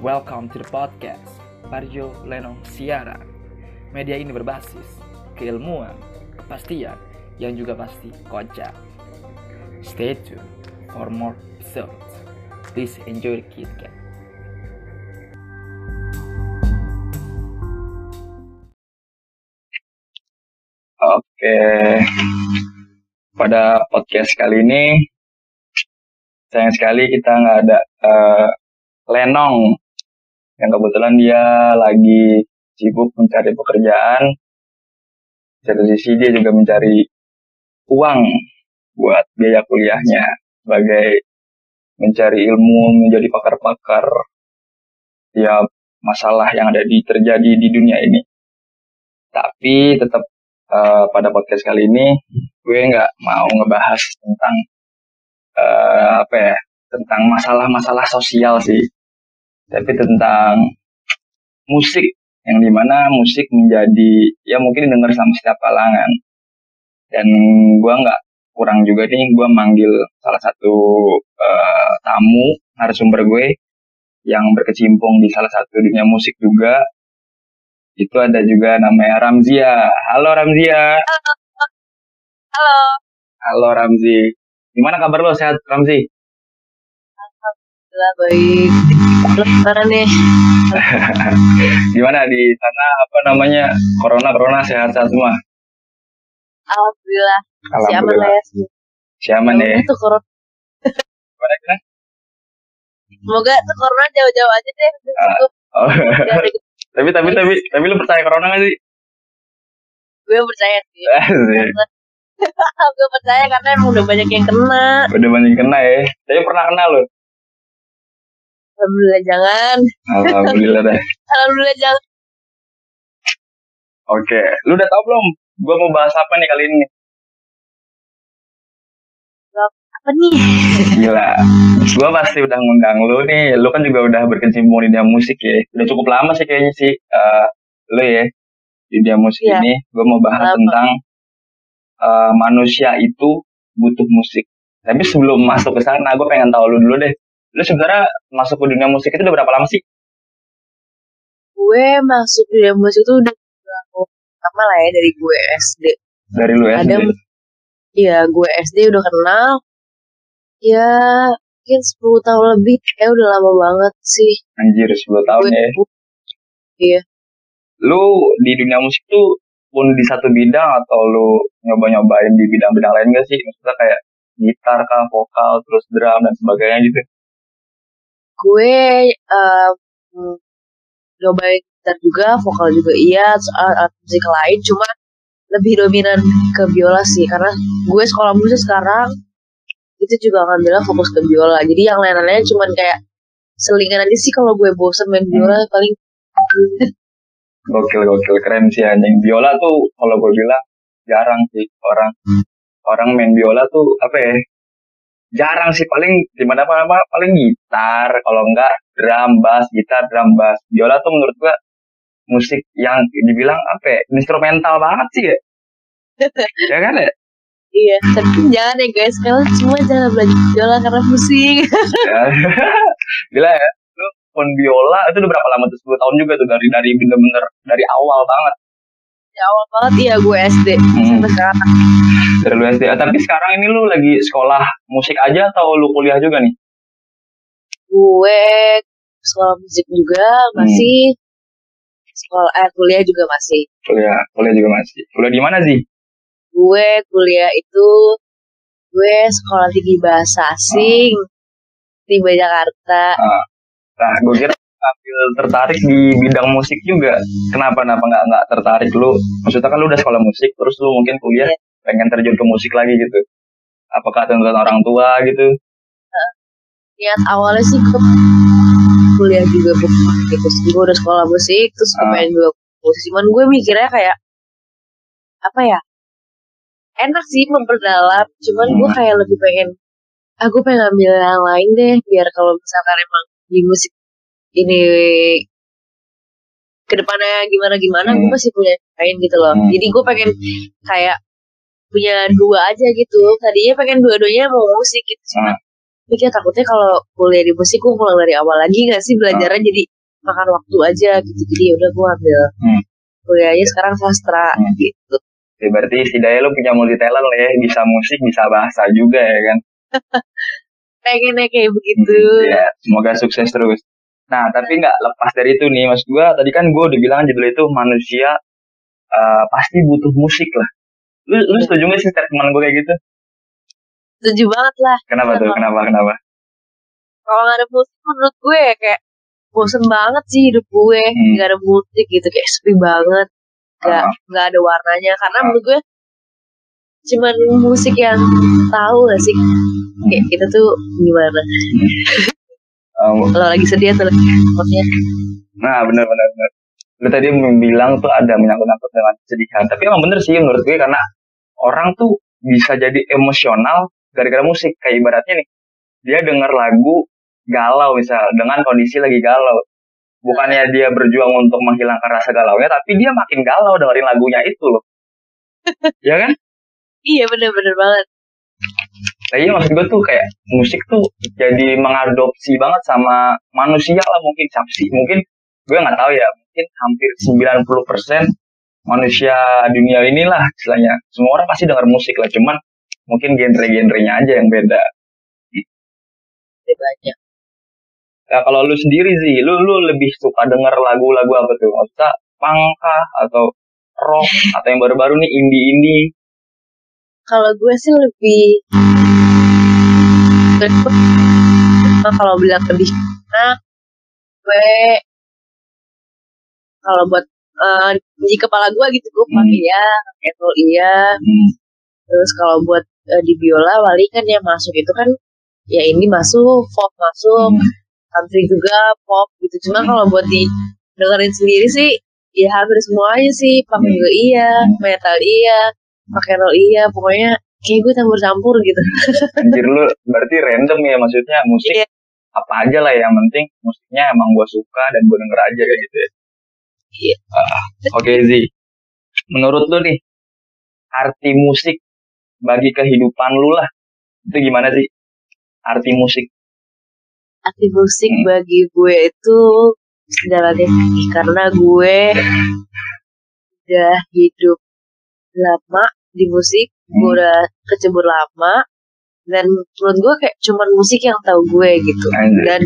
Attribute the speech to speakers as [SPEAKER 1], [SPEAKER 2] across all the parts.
[SPEAKER 1] Welcome to the podcast Parjo Lenong Siaran. Media ini berbasis keilmuan, kepastian, yang juga pasti kocak. Stay tuned for more episodes. Please enjoy the KitKat.
[SPEAKER 2] Oke. Pada podcast kali ini, sayang sekali kita nggak ada eh, Lenong. Yang kebetulan dia lagi sibuk mencari pekerjaan. Satu sisi dia juga mencari uang buat biaya kuliahnya sebagai mencari ilmu menjadi pakar-pakar tiap masalah yang ada di terjadi di dunia ini. Tapi tetap eh, pada podcast kali ini gue nggak mau ngebahas tentang eh, apa ya tentang masalah-masalah sosial sih tapi tentang musik yang di mana musik menjadi ya mungkin didengar sama setiap kalangan. Dan gue nggak kurang juga nih gue manggil salah satu eh, tamu narasumber gue yang berkecimpung di salah satu dunia musik juga. Itu ada juga namanya Ramzia. Halo Ramzia.
[SPEAKER 3] Halo.
[SPEAKER 2] halo Ramzi. Gimana kabar lo? Sehat Ramzi
[SPEAKER 3] Alhamdulillah baik. Gimana nih?
[SPEAKER 2] gimana di sana apa namanya corona corona sehat sehat semua
[SPEAKER 3] Alhamdulillah. Siapa lah ya?
[SPEAKER 2] siapa nih
[SPEAKER 3] tuh corona,
[SPEAKER 2] gimana gimana
[SPEAKER 3] semoga tuh corona jauh-jauh aja deh.
[SPEAKER 2] Ah. oh. Tapi tapi tapi tapi lu percaya corona gak sih
[SPEAKER 3] Gue percaya sih. Gue percaya karena emang udah banyak yang kena.
[SPEAKER 2] udah banyak kena ya tapi pernah kena lo
[SPEAKER 3] Alhamdulillah jangan.
[SPEAKER 2] alhamdulillah deh
[SPEAKER 3] Alhamdulillah jangan.
[SPEAKER 2] oke lu udah tau belum gua mau bahas apa nih kali ini
[SPEAKER 3] Apa nih?
[SPEAKER 2] gila gua pasti udah ngundang lu nih lu kan juga udah berkecimpung di dunia musik ya udah cukup lama sih kayaknya sih eh lu ya di dunia musik
[SPEAKER 3] Iya.
[SPEAKER 2] ini gua mau bahas
[SPEAKER 3] Lama.
[SPEAKER 2] tentang eh, manusia itu butuh musik tapi sebelum masuk ke sana gue pengen tahu lu dulu deh lu sebenarnya masuk ke dunia musik itu udah berapa lama sih
[SPEAKER 3] Gue masuk di dunia musik tuh udah berapa lama lah ya dari gue SD.
[SPEAKER 2] dari lu ya
[SPEAKER 3] Ada Iya, gue SD udah kenal. Ya, mungkin 10 tahun lebih. Kayak udah lama banget sih.
[SPEAKER 2] anjir 10 tahun
[SPEAKER 3] gue,
[SPEAKER 2] ya
[SPEAKER 3] Iya.
[SPEAKER 2] lu di dunia musik tuh pun di satu bidang atau lu nyoba-nyobain di bidang-bidang lain gak sih? Maksudnya kayak gitar kah, vokal, terus drum dan sebagainya gitu.
[SPEAKER 3] Gue nyobain gitar juga, vokal juga iya, alat, musik lain, cuma lebih dominan ke biola sih, karena gue sekolah musik sekarang itu juga ngambilnya fokus ke biola, jadi yang lain-lainnya cuman kayak selingan aja sih kalau gue bosen main biola paling
[SPEAKER 2] Gokil, gokil, keren sih anjing. Biola tuh kalau gue bilang jarang sih orang orang main biola tuh apa ya? Jarang sih paling di mana mana paling gitar, kalau enggak drum bass, gitar drum bass. Biola tuh menurut gua musik yang dibilang apa ya? Instrumental banget sih ya. ya kan ya?
[SPEAKER 3] iya, tapi jangan ya guys, kalian semua jangan belajar biola karena pusing.
[SPEAKER 2] Ya. Gila ya. Lu pun biola itu udah berapa lama tuh? 10 tahun juga tuh dari dari bener-bener dari awal banget.
[SPEAKER 3] Ya awal banget iya gue SD
[SPEAKER 2] Hmm.
[SPEAKER 3] sampai sekarang.
[SPEAKER 2] Dari lu SD. Ah, tapi sekarang ini lu lagi sekolah musik aja atau lu kuliah juga nih?
[SPEAKER 3] gue sekolah musik juga masih sekolah eh, kuliah juga masih
[SPEAKER 2] Kuliah, kuliah juga masih. Kuliah di mana sih?
[SPEAKER 3] gue kuliah itu gue sekolah tinggi bahasa asing di Jakarta
[SPEAKER 2] Nah, gue kira ambil tertarik di bidang musik juga. Kenapa kenapa nggak nggak tertarik lu? Maksudnya kan lu udah sekolah musik, terus lu mungkin kuliah
[SPEAKER 3] Iya.
[SPEAKER 2] pengen terjun ke musik lagi gitu. Apakah tuntutan orang tua gitu?
[SPEAKER 3] niat awalnya sih gue kuliah juga bukan gitu sih gue udah sekolah musik terus gue
[SPEAKER 2] Ah.
[SPEAKER 3] pengen juga musik cuman gue mikirnya kayak apa ya enak sih memperdalam cuman gue
[SPEAKER 2] Hmm.
[SPEAKER 3] kayak lebih pengen ah gue pengen ambil yang lain deh biar kalau misalkan emang di musik ini ke depannya gimana gimana gue
[SPEAKER 2] Hmm.
[SPEAKER 3] masih punya lain gitu loh
[SPEAKER 2] Hmm.
[SPEAKER 3] jadi gue pengen kayak punya dua aja gitu tadinya pengen dua-duanya mau musik gitu sih
[SPEAKER 2] Hmm.
[SPEAKER 3] mikir takutnya kalau kuliah di musik gue pulang dari awal lagi gak sih belajarnya jadi makan waktu aja gitu jadi ya udah gue ambil
[SPEAKER 2] Hmm.
[SPEAKER 3] kuliahnya sekarang sastra
[SPEAKER 2] Hmm.
[SPEAKER 3] gitu
[SPEAKER 2] Ya, berarti setidaknya lu punya multi talent lah ya, bisa musik, bisa bahasa juga ya kan.
[SPEAKER 3] pengennya kayak begitu
[SPEAKER 2] Ya, semoga sukses terus. Nah, tapi nggak lepas dari itu nih, mas gua tadi kan gue udah bilang judul itu manusia eh, pasti butuh musik lah. Lu, lu setuju gak sih statement gue kayak gitu?
[SPEAKER 3] setuju banget lah
[SPEAKER 2] Kenapa tuh? Kenapa? Kenapa?
[SPEAKER 3] kalau nggak ada musik menurut gue ya kayak bosen banget sih hidup gue
[SPEAKER 2] Hmm.
[SPEAKER 3] nggak ada musik gitu kayak sepi banget nggak
[SPEAKER 2] Ah.
[SPEAKER 3] nggak ada warnanya karena
[SPEAKER 2] Ah.
[SPEAKER 3] menurut gue cuman musik yang tahu gak sih kayak kita tuh gimana
[SPEAKER 2] Um,
[SPEAKER 3] kalau lagi sedih atau lagi maksudnya
[SPEAKER 2] Nah, benar benar benar. Lu tadi bilang tuh ada menyangkut-nyangkut dengan kesedihan. Tapi emang bener sih menurut gue karena orang tuh bisa jadi emosional gara-gara musik. Kayak ibaratnya nih, dia denger lagu galau misal dengan kondisi lagi galau. Bukannya dia berjuang untuk menghilangkan rasa galaunya, tapi dia makin galau dengerin lagunya itu loh. ya kan?
[SPEAKER 3] iya bener-bener banget
[SPEAKER 2] Nah, iya maksud gue tuh kayak musik tuh jadi mengadopsi banget sama manusia lah mungkin siapa sih mungkin gue nggak tahu ya mungkin hampir 90% manusia dunia inilah istilahnya. Semua orang pasti dengar musik lah cuman mungkin genre-genrenya aja yang beda.
[SPEAKER 3] Banyak
[SPEAKER 2] nah kalau lu sendiri sih lu lu lebih suka denger lagu-lagu apa tuh? Maksudnya punk kah atau rock atau yang baru-baru nih indie-indie?
[SPEAKER 3] Kalau gue sih lebih Nah, kalau bilang lebih nah gue kalau buat eh, di kepala gue gitu gue
[SPEAKER 2] Hmm.
[SPEAKER 3] pakai ya metal iya
[SPEAKER 2] hmm.
[SPEAKER 3] terus kalau buat eh, di biola wali kan yang masuk itu kan ya ini masuk pop masuk
[SPEAKER 2] Hmm.
[SPEAKER 3] country juga pop gitu cuma
[SPEAKER 2] Hmm.
[SPEAKER 3] kalau buat di dengerin sendiri sih ya hampir semuanya sih punk
[SPEAKER 2] Hmm.
[SPEAKER 3] juga iya metal iya pakai rock iya pokoknya kayak gue campur-campur gitu
[SPEAKER 2] Anjir lu berarti random ya maksudnya musik
[SPEAKER 3] Iya.
[SPEAKER 2] apa aja lah yang penting musiknya emang gue suka dan gue denger aja kayak gitu ya.
[SPEAKER 3] Iya.
[SPEAKER 2] Ah, Oke Zi, menurut lu nih arti musik bagi kehidupan lu lah itu gimana sih arti musik?
[SPEAKER 3] arti musik
[SPEAKER 2] Hmm.
[SPEAKER 3] bagi gue itu segalanya karena gue udah hidup lama di musik gue
[SPEAKER 2] Hmm.
[SPEAKER 3] udah kecebur lama dan menurut gue kayak cuman musik yang tahu gue gitu
[SPEAKER 2] Anjir.
[SPEAKER 3] dan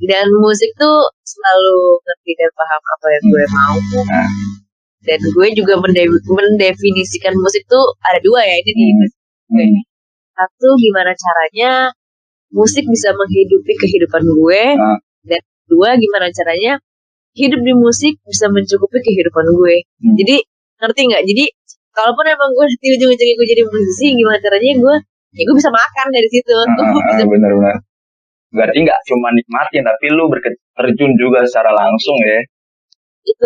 [SPEAKER 3] dan musik tuh selalu ngerti dan paham apa yang gue mau
[SPEAKER 2] Nah.
[SPEAKER 3] dan gue juga mende- mendefinisikan musik tuh ada dua ya ini di
[SPEAKER 2] Hmm. Hmm.
[SPEAKER 3] satu gimana caranya musik bisa menghidupi kehidupan gue
[SPEAKER 2] Ah.
[SPEAKER 3] dan dua gimana caranya hidup di musik bisa mencukupi kehidupan gue
[SPEAKER 2] Hmm.
[SPEAKER 3] jadi ngerti nggak jadi kalaupun emang gue di ujung-ujungnya gue jadi musisi gimana caranya gue ya gue bisa makan dari situ
[SPEAKER 2] ah, benar-benar. Berarti nggak cuma nikmatin tapi lu berterjun juga secara langsung ya.
[SPEAKER 3] itu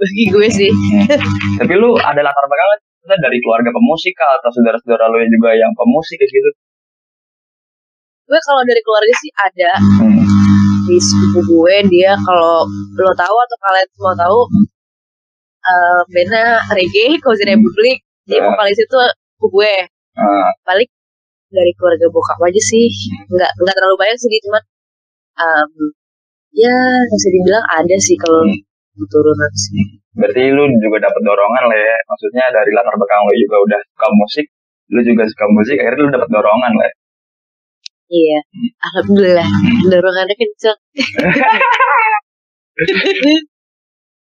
[SPEAKER 3] bagi gue sih
[SPEAKER 2] Hmm. tapi lu ada latar belakang dari keluarga pemusik atau saudara-saudara lu juga yang pemusik kayak gitu?
[SPEAKER 3] gue kalau dari keluarga sih ada
[SPEAKER 2] Hmm.
[SPEAKER 3] di sepupu gue dia kalau lo tahu atau kalian semua tahu eh bandnya reggae Cozy Republic dia
[SPEAKER 2] Ya.
[SPEAKER 3] vokalis itu sepupu gue.
[SPEAKER 2] Ah,
[SPEAKER 3] balik dari keluarga bokap aja sih. Nggak nggak terlalu banyak sih dia cuman em, ya bisa dibilang ada sih kalau
[SPEAKER 2] Hmm.
[SPEAKER 3] keturunan sih.
[SPEAKER 2] Berarti lu juga dapat dorongan lah ya. Maksudnya dari latar belakang lu juga udah suka musik, lu juga suka musik, akhirnya lu dapat dorongan lah. ya.
[SPEAKER 3] iya alhamdulillah. Dorongannya kenceng.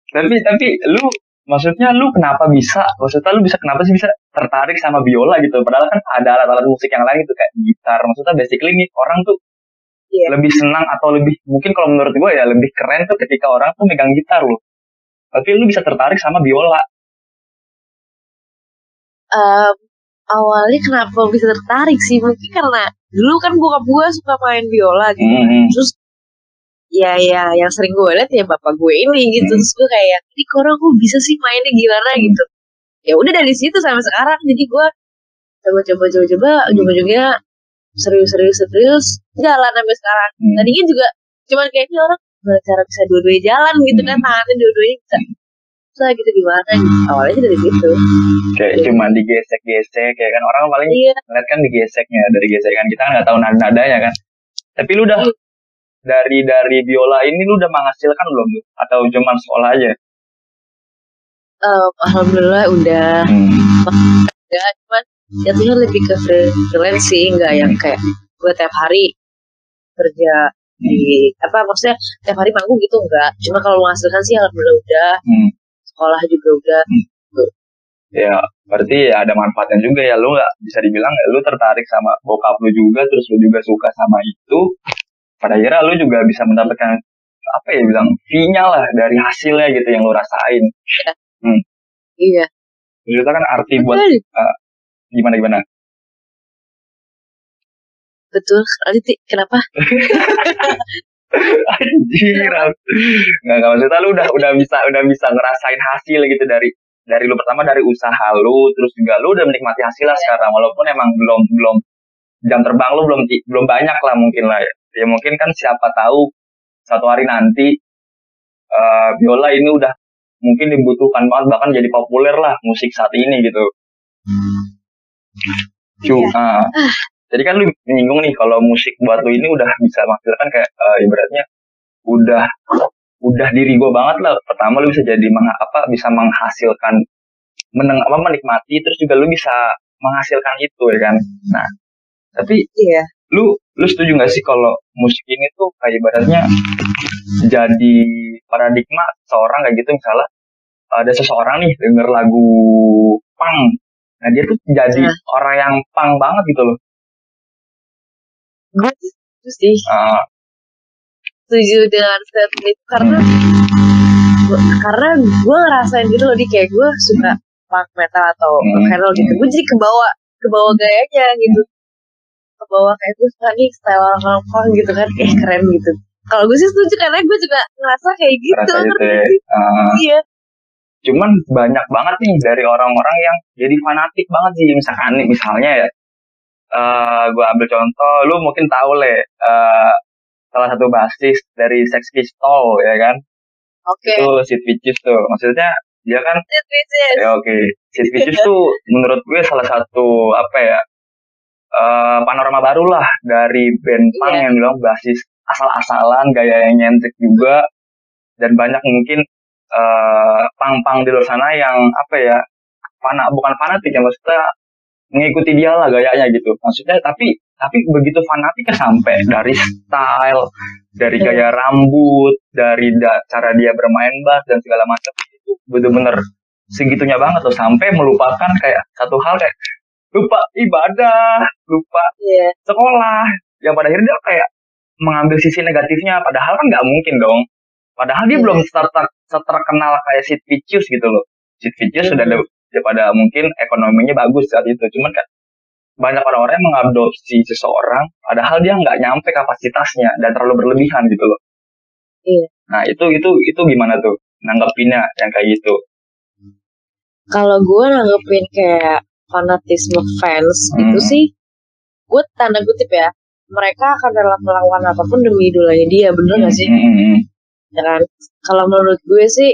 [SPEAKER 2] Tapi tapi lu maksudnya lu kenapa bisa? Maksudnya lu bisa kenapa sih bisa tertarik sama biola gitu? Padahal kan ada alat-alat musik yang lain gitu kayak gitar. Maksudnya basically nih orang tuh
[SPEAKER 3] Iya.
[SPEAKER 2] lebih senang atau lebih mungkin kalau menurut gue ya lebih keren tuh ketika orang tuh megang gitar loh. Tapi lu bisa tertarik sama biola.
[SPEAKER 3] Em, awalnya kenapa bisa tertarik sih mungkin karena dulu kan bokap gue suka main biola gitu
[SPEAKER 2] Hmm.
[SPEAKER 3] terus ya ya yang sering gue lihat ya bapak gue ini gitu.
[SPEAKER 2] Hmm.
[SPEAKER 3] terus gue kayak ini orang kok bisa sih mainnya gimana? Gitu. Ya udah dari situ sampai sekarang. Jadi gue coba coba coba coba ujung ujungnya serius serius serius jalan sampai sekarang.
[SPEAKER 2] Hmm.
[SPEAKER 3] tadinya juga cuman kayak ini orang gimana cara bisa dua-duanya jalan gitu kan
[SPEAKER 2] Hmm.
[SPEAKER 3] tangannya dua-duanya bisa. Bisa gitu gimana gitu. awalnya sih dari situ.
[SPEAKER 2] Kayak cuma digesek-gesek kayak kan? Orang paling
[SPEAKER 3] iya.
[SPEAKER 2] ngeliat kan digeseknya dari gesekan kita kan nggak tahu nada nadanya kan. Tapi lu udah dari dari biola ini lu udah menghasilkan belum atau cuma sekolah aja?
[SPEAKER 3] Em, alhamdulillah udah.
[SPEAKER 2] Hmm.
[SPEAKER 3] ya cuman jatuhnya lebih ke freelance sih nggak yang kayak gue tiap hari kerja di apa maksudnya tiap hari manggung gitu enggak. Cuma kalau menghasilkan sih alhamdulillah udah.
[SPEAKER 2] Hmm.
[SPEAKER 3] sekolah juga udah.
[SPEAKER 2] Ya berarti ya ada manfaatnya juga ya lu nggak bisa dibilang ya, lu tertarik sama bokap lu juga terus lu juga suka sama itu pada akhirnya lu juga bisa mendapatkan apa ya bilang fee-nya lah dari hasilnya gitu yang lu rasain.
[SPEAKER 3] Iya.
[SPEAKER 2] Itu kan arti buat
[SPEAKER 3] betul.
[SPEAKER 2] gimana gimana?
[SPEAKER 3] Betul sekali Ti. kenapa?
[SPEAKER 2] Anjir nggak nggak maksudnya lu udah udah bisa udah bisa ngerasain hasil gitu dari dari lu. Pertama dari usaha lu terus juga lu udah menikmati hasilnya sekarang. Walaupun emang belum belum jam terbang lu belum belum banyak lah mungkin lah ya, ya mungkin kan siapa tahu satu hari nanti eh biola ini udah mungkin dibutuhkan banget bahkan jadi populer lah musik saat ini gitu. Cu,
[SPEAKER 3] Iya.
[SPEAKER 2] ah. jadi kan lu menyinggung nih kalau musik buat lu ini udah bisa menghasilkan kayak eh, ibaratnya udah udah diri gue banget lah. Pertama lu bisa jadi meng- apa bisa menghasilkan meneng apa menikmati terus juga lu bisa menghasilkan itu ya kan? Nah tapi
[SPEAKER 3] iya.
[SPEAKER 2] lu lu setuju gak sih kalau musik ini tuh kayak ibaratnya jadi paradigma seorang kayak gitu? Misalnya ada seseorang nih denger lagu punk. Nah dia tuh jadi
[SPEAKER 3] Nah.
[SPEAKER 2] orang yang punk banget gitu loh.
[SPEAKER 3] Gue setuju sih.
[SPEAKER 2] Ah,
[SPEAKER 3] setuju dengan statement itu karena gua- karena gue ngerasain gitu loh di. Kayak gue suka punk metal atau
[SPEAKER 2] Hmm.
[SPEAKER 3] rock and roll gitu. Gue jadi kebawa kebawa gayanya gitu kebawa kayak gue suka nih style orang gitu kan. Eh keren gitu. Kalau gue sih setuju karena gue juga ngerasa kayak gitu
[SPEAKER 2] Ngerasa gitu ya. ah.
[SPEAKER 3] iya.
[SPEAKER 2] Cuman banyak banget nih dari orang-orang yang jadi fanatik banget sih. Misalkan nih misalnya ya eh gue ambil contoh lu mungkin tahu le eh, salah satu basis dari Sex Pistol ya kan?
[SPEAKER 3] Oke.
[SPEAKER 2] Itu Sid Vicious tuh. Maksudnya dia kan
[SPEAKER 3] Sid Vicious.
[SPEAKER 2] ya oke. Sid Vicious tuh menurut gue salah satu apa ya eh panorama baru lah dari band punk
[SPEAKER 3] Iya.
[SPEAKER 2] yang bilang basis asal-asalan gaya yang nyentrik juga dan banyak mungkin eh pang-pang di luar sana yang apa ya fana bukan fanatik ya maksudnya mengikuti dia lah gayanya gitu maksudnya tapi tapi begitu fanatiknya sampai dari style dari
[SPEAKER 3] Iya.
[SPEAKER 2] gaya rambut dari da- cara dia bermain bass dan segala macam itu bener-bener segitunya banget loh sampai melupakan kayak satu hal kayak lupa ibadah lupa
[SPEAKER 3] iya.
[SPEAKER 2] sekolah. Yang pada akhirnya dia kayak mengambil sisi negatifnya padahal kan nggak mungkin dong. Padahal dia
[SPEAKER 3] Iya.
[SPEAKER 2] belum start terkenal kayak Sid Vicious gitu loh. Sid Vicious
[SPEAKER 3] Iya.
[SPEAKER 2] sudah ada ya pada mungkin ekonominya bagus saat itu. Cuman kan banyak orang-orang yang mengadopsi seseorang padahal dia nggak nyampe kapasitasnya dan terlalu berlebihan gitu loh.
[SPEAKER 3] Iya.
[SPEAKER 2] nah itu itu itu gimana tuh? Nanggepinnya yang kayak gitu.
[SPEAKER 3] Kalau gue nanggepin kayak fanatisme fans
[SPEAKER 2] Hmm.
[SPEAKER 3] itu sih gue tanda kutip ya mereka akan rela melakukan apa pun demi idolanya dia bener gak sih
[SPEAKER 2] Hmm, hmm, hmm.
[SPEAKER 3] ya kan kalau menurut gue sih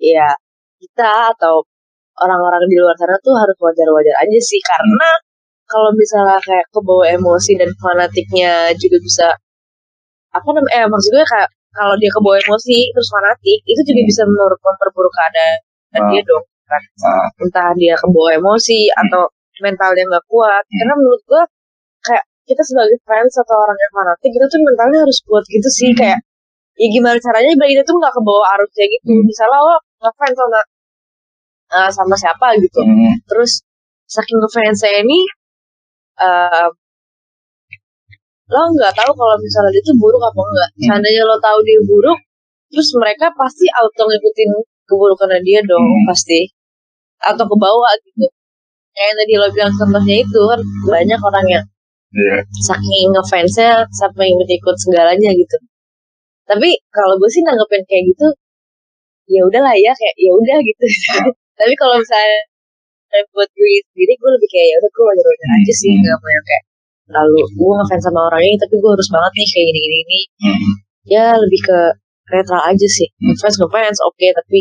[SPEAKER 3] ya kita atau orang-orang di luar sana tuh harus wajar-wajar aja sih karena kalau misalnya kayak kebawa emosi dan fanatiknya juga bisa apa namanya eh, maksud gue kayak kalau dia kebawa emosi terus fanatik itu juga
[SPEAKER 2] Hmm.
[SPEAKER 3] bisa memper- memperburuk keadaan
[SPEAKER 2] Ah.
[SPEAKER 3] dia dong kan
[SPEAKER 2] Ah.
[SPEAKER 3] entah dia kebawa emosi atau mentalnya nggak kuat
[SPEAKER 2] Hmm.
[SPEAKER 3] karena menurut gue kayak kita sebagai fans atau orang yang fanatik itu tuh mentalnya harus kuat gitu sih
[SPEAKER 2] Hmm.
[SPEAKER 3] kayak ya gimana caranya biar kita tuh nggak kebawa arus kayak gitu
[SPEAKER 2] Hmm.
[SPEAKER 3] misalnya lo ngefans sama eh, sama siapa gitu
[SPEAKER 2] Hmm,
[SPEAKER 3] terus saking ngefansnya ini eh lo nggak tahu kalau misalnya dia tuh buruk apa enggak
[SPEAKER 2] Hmm.
[SPEAKER 3] seandainya lo tahu dia buruk terus mereka pasti auto ngikutin keburukannya dia dong
[SPEAKER 2] Hmm.
[SPEAKER 3] pasti atau ke bawah gitu kayak yang tadi lo bilang contohnya itu kan banyak orang yang
[SPEAKER 2] iya.
[SPEAKER 3] saking ngefansnya sampai ikut-ikut segalanya gitu tapi kalau gue sih nanggepin kayak gitu ya udahlah ya kayak ya udah gitu tapi kalau misalnya buat gue sendiri gue lebih kayak ya udah gue wajar-wajar aja sih
[SPEAKER 2] Hmm.
[SPEAKER 3] nggak mau yang kayak lalu gue ngefans sama orang ini tapi gue harus banget nih kayak gini gini
[SPEAKER 2] Hmm.
[SPEAKER 3] ya lebih ke netral aja sih
[SPEAKER 2] Hmm.
[SPEAKER 3] ngefans ngefans oke tapi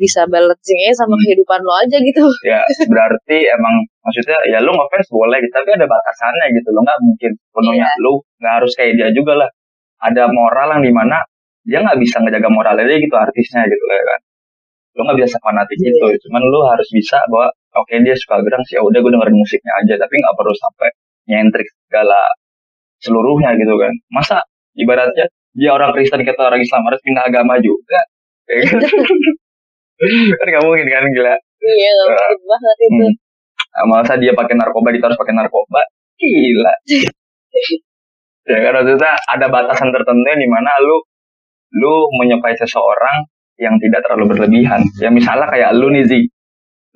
[SPEAKER 3] bisa balancingnya sama
[SPEAKER 2] Hmm.
[SPEAKER 3] kehidupan lo aja gitu
[SPEAKER 2] ya berarti emang maksudnya ya lu ngefans boleh gitu tapi ada batasannya gitu lo nggak mungkin penuhnya
[SPEAKER 3] Iya.
[SPEAKER 2] lu nggak harus kayak dia juga lah ada moral yang di mana dia nggak bisa ngejaga moralnya dia gitu artisnya gitu ya kan lu nggak bisa fanatik
[SPEAKER 3] Iya.
[SPEAKER 2] gitu cuman lu harus bisa bahwa oke dia suka gerang sih ya udah gue dengerin musiknya aja tapi nggak perlu sampai nyentrik segala seluruhnya gitu kan masa ibaratnya dia orang Kristen kita orang Islam harus pindah agama juga gitu. kan nggak mungkin kan gila.
[SPEAKER 3] Iya nggak mungkin banget itu.
[SPEAKER 2] Hmm. Ah, masa dia pakai narkoba dia harus pakai narkoba? Gila. Ya kan maksudnya ada batasan tertentu di mana lu lu menyukai seseorang yang tidak terlalu berlebihan. Ya misalnya kayak lu nih Zi.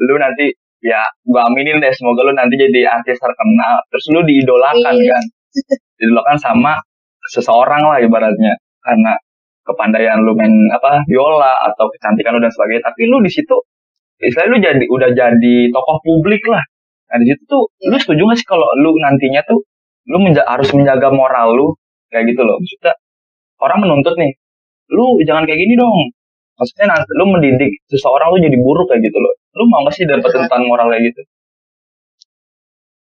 [SPEAKER 2] Lu nanti ya gua aminin deh semoga lu nanti jadi artis terkenal. Terus lu diidolakan
[SPEAKER 3] Iya.
[SPEAKER 2] kan. Diidolakan sama seseorang lah ibaratnya. Karena kepandaian lu main apa biola atau kecantikan lu dan sebagainya. Tapi lu di situ istilahnya lu jadi udah jadi tokoh publik lah. Nah di situ tuh lu setuju gak sih kalau lu nantinya tuh lu menja- harus menjaga moral lu? Kayak gitu loh. Maksudnya orang menuntut nih lu jangan kayak gini dong. Maksudnya nanti lu mendidik seseorang lu jadi buruk kayak gitu loh. Lu mau gak sih dapet
[SPEAKER 3] Benar.
[SPEAKER 2] tentang moral kayak gitu?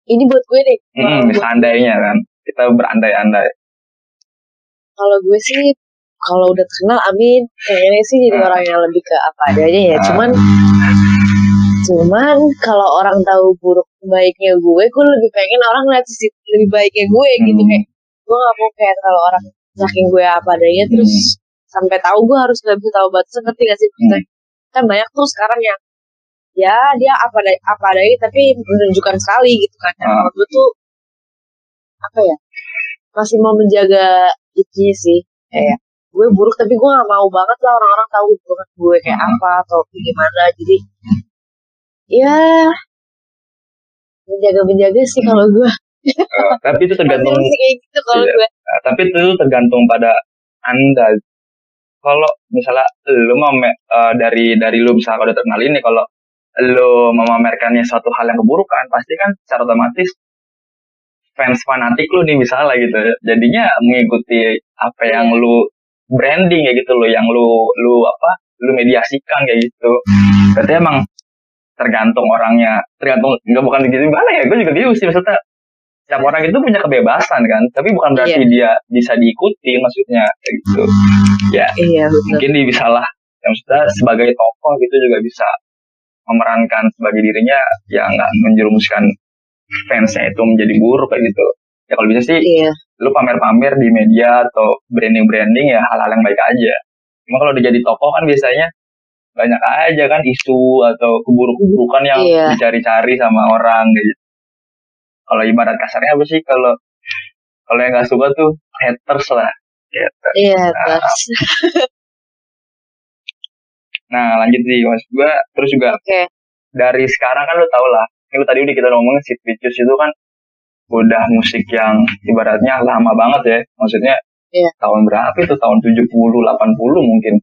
[SPEAKER 3] Ini buat gue deh
[SPEAKER 2] hmm, seandainya kan kita berandai-andai.
[SPEAKER 3] Kalau gue sih kalau udah terkenal amin. Kayaknya sih jadi
[SPEAKER 2] Ah.
[SPEAKER 3] orang yang lebih ke apa adanya ya. Cuman cuman kalau orang tahu buruk baiknya gue gue lebih pengen orang lihat sisi lebih baiknya gue gitu.
[SPEAKER 2] Hmm.
[SPEAKER 3] kayak gue gak mau kayak kalau orang saking gue apa adanya terus sampai tahu gue harus nggak bisa tahu batasan ngerti gak sih? Maksudnya, kan banyak tuh sekarang yang ya dia apa ada apa adanya tapi menunjukkan sekali gitu kan. Dan kalau gue tuh apa ya masih mau menjaga itu sih kayak gue buruk tapi gue gak mau banget lah orang-orang tahu banget gue kayak
[SPEAKER 2] Hmm.
[SPEAKER 3] apa atau gimana jadi ya menjaga menjaga sih kalau gue
[SPEAKER 2] Eh, tapi itu tergantung
[SPEAKER 3] kayak gitu kalau
[SPEAKER 2] Iya.
[SPEAKER 3] gue
[SPEAKER 2] Nah, tapi itu tergantung pada anda. Kalau misalnya lu mau eh, dari dari lu misalnya udah terkenal ini, kalau lu memamerkannya suatu hal yang keburukan, pasti kan secara otomatis fans fanatik lu nih misalnya gitu, jadinya mengikuti apa yang lu branding kayak gitu lo, yang lu lu apa, lu mediasikan kayak gitu. Berarti emang tergantung orangnya, tergantung nggak bukan gitu gimana ya? Gue juga bingung sih maksudnya setiap orang itu punya kebebasan kan tapi bukan berarti dia bisa diikuti maksudnya kayak gitu ya
[SPEAKER 3] iya betul
[SPEAKER 2] mungkin dia bisa lah yang maksudnya sebagai tokoh gitu juga bisa memerankan sebagai dirinya ya nggak menjerumuskan fansnya itu menjadi buruk kayak gitu ya kalau bisa sih
[SPEAKER 3] iya
[SPEAKER 2] lu pamer-pamer di media atau branding-branding ya hal-hal yang baik aja cuma kalau udah jadi tokoh kan biasanya banyak aja kan isu atau keburuk-keburukan yang
[SPEAKER 3] Iya.
[SPEAKER 2] dicari-cari sama orang gitu. Kalau ibarat kasarnya apa sih kalau kalau yang nggak suka tuh haters lah. Gitu.
[SPEAKER 3] iya terus
[SPEAKER 2] Nah lanjut sih mas gua terus juga
[SPEAKER 3] oke
[SPEAKER 2] dari sekarang kan lu tau lah ini tadi udah kita ngomongin Vicious itu kan udah musik yang ibaratnya lama banget ya. Maksudnya
[SPEAKER 3] Iya.
[SPEAKER 2] tahun berapa itu? Tahun 70 80 mungkin.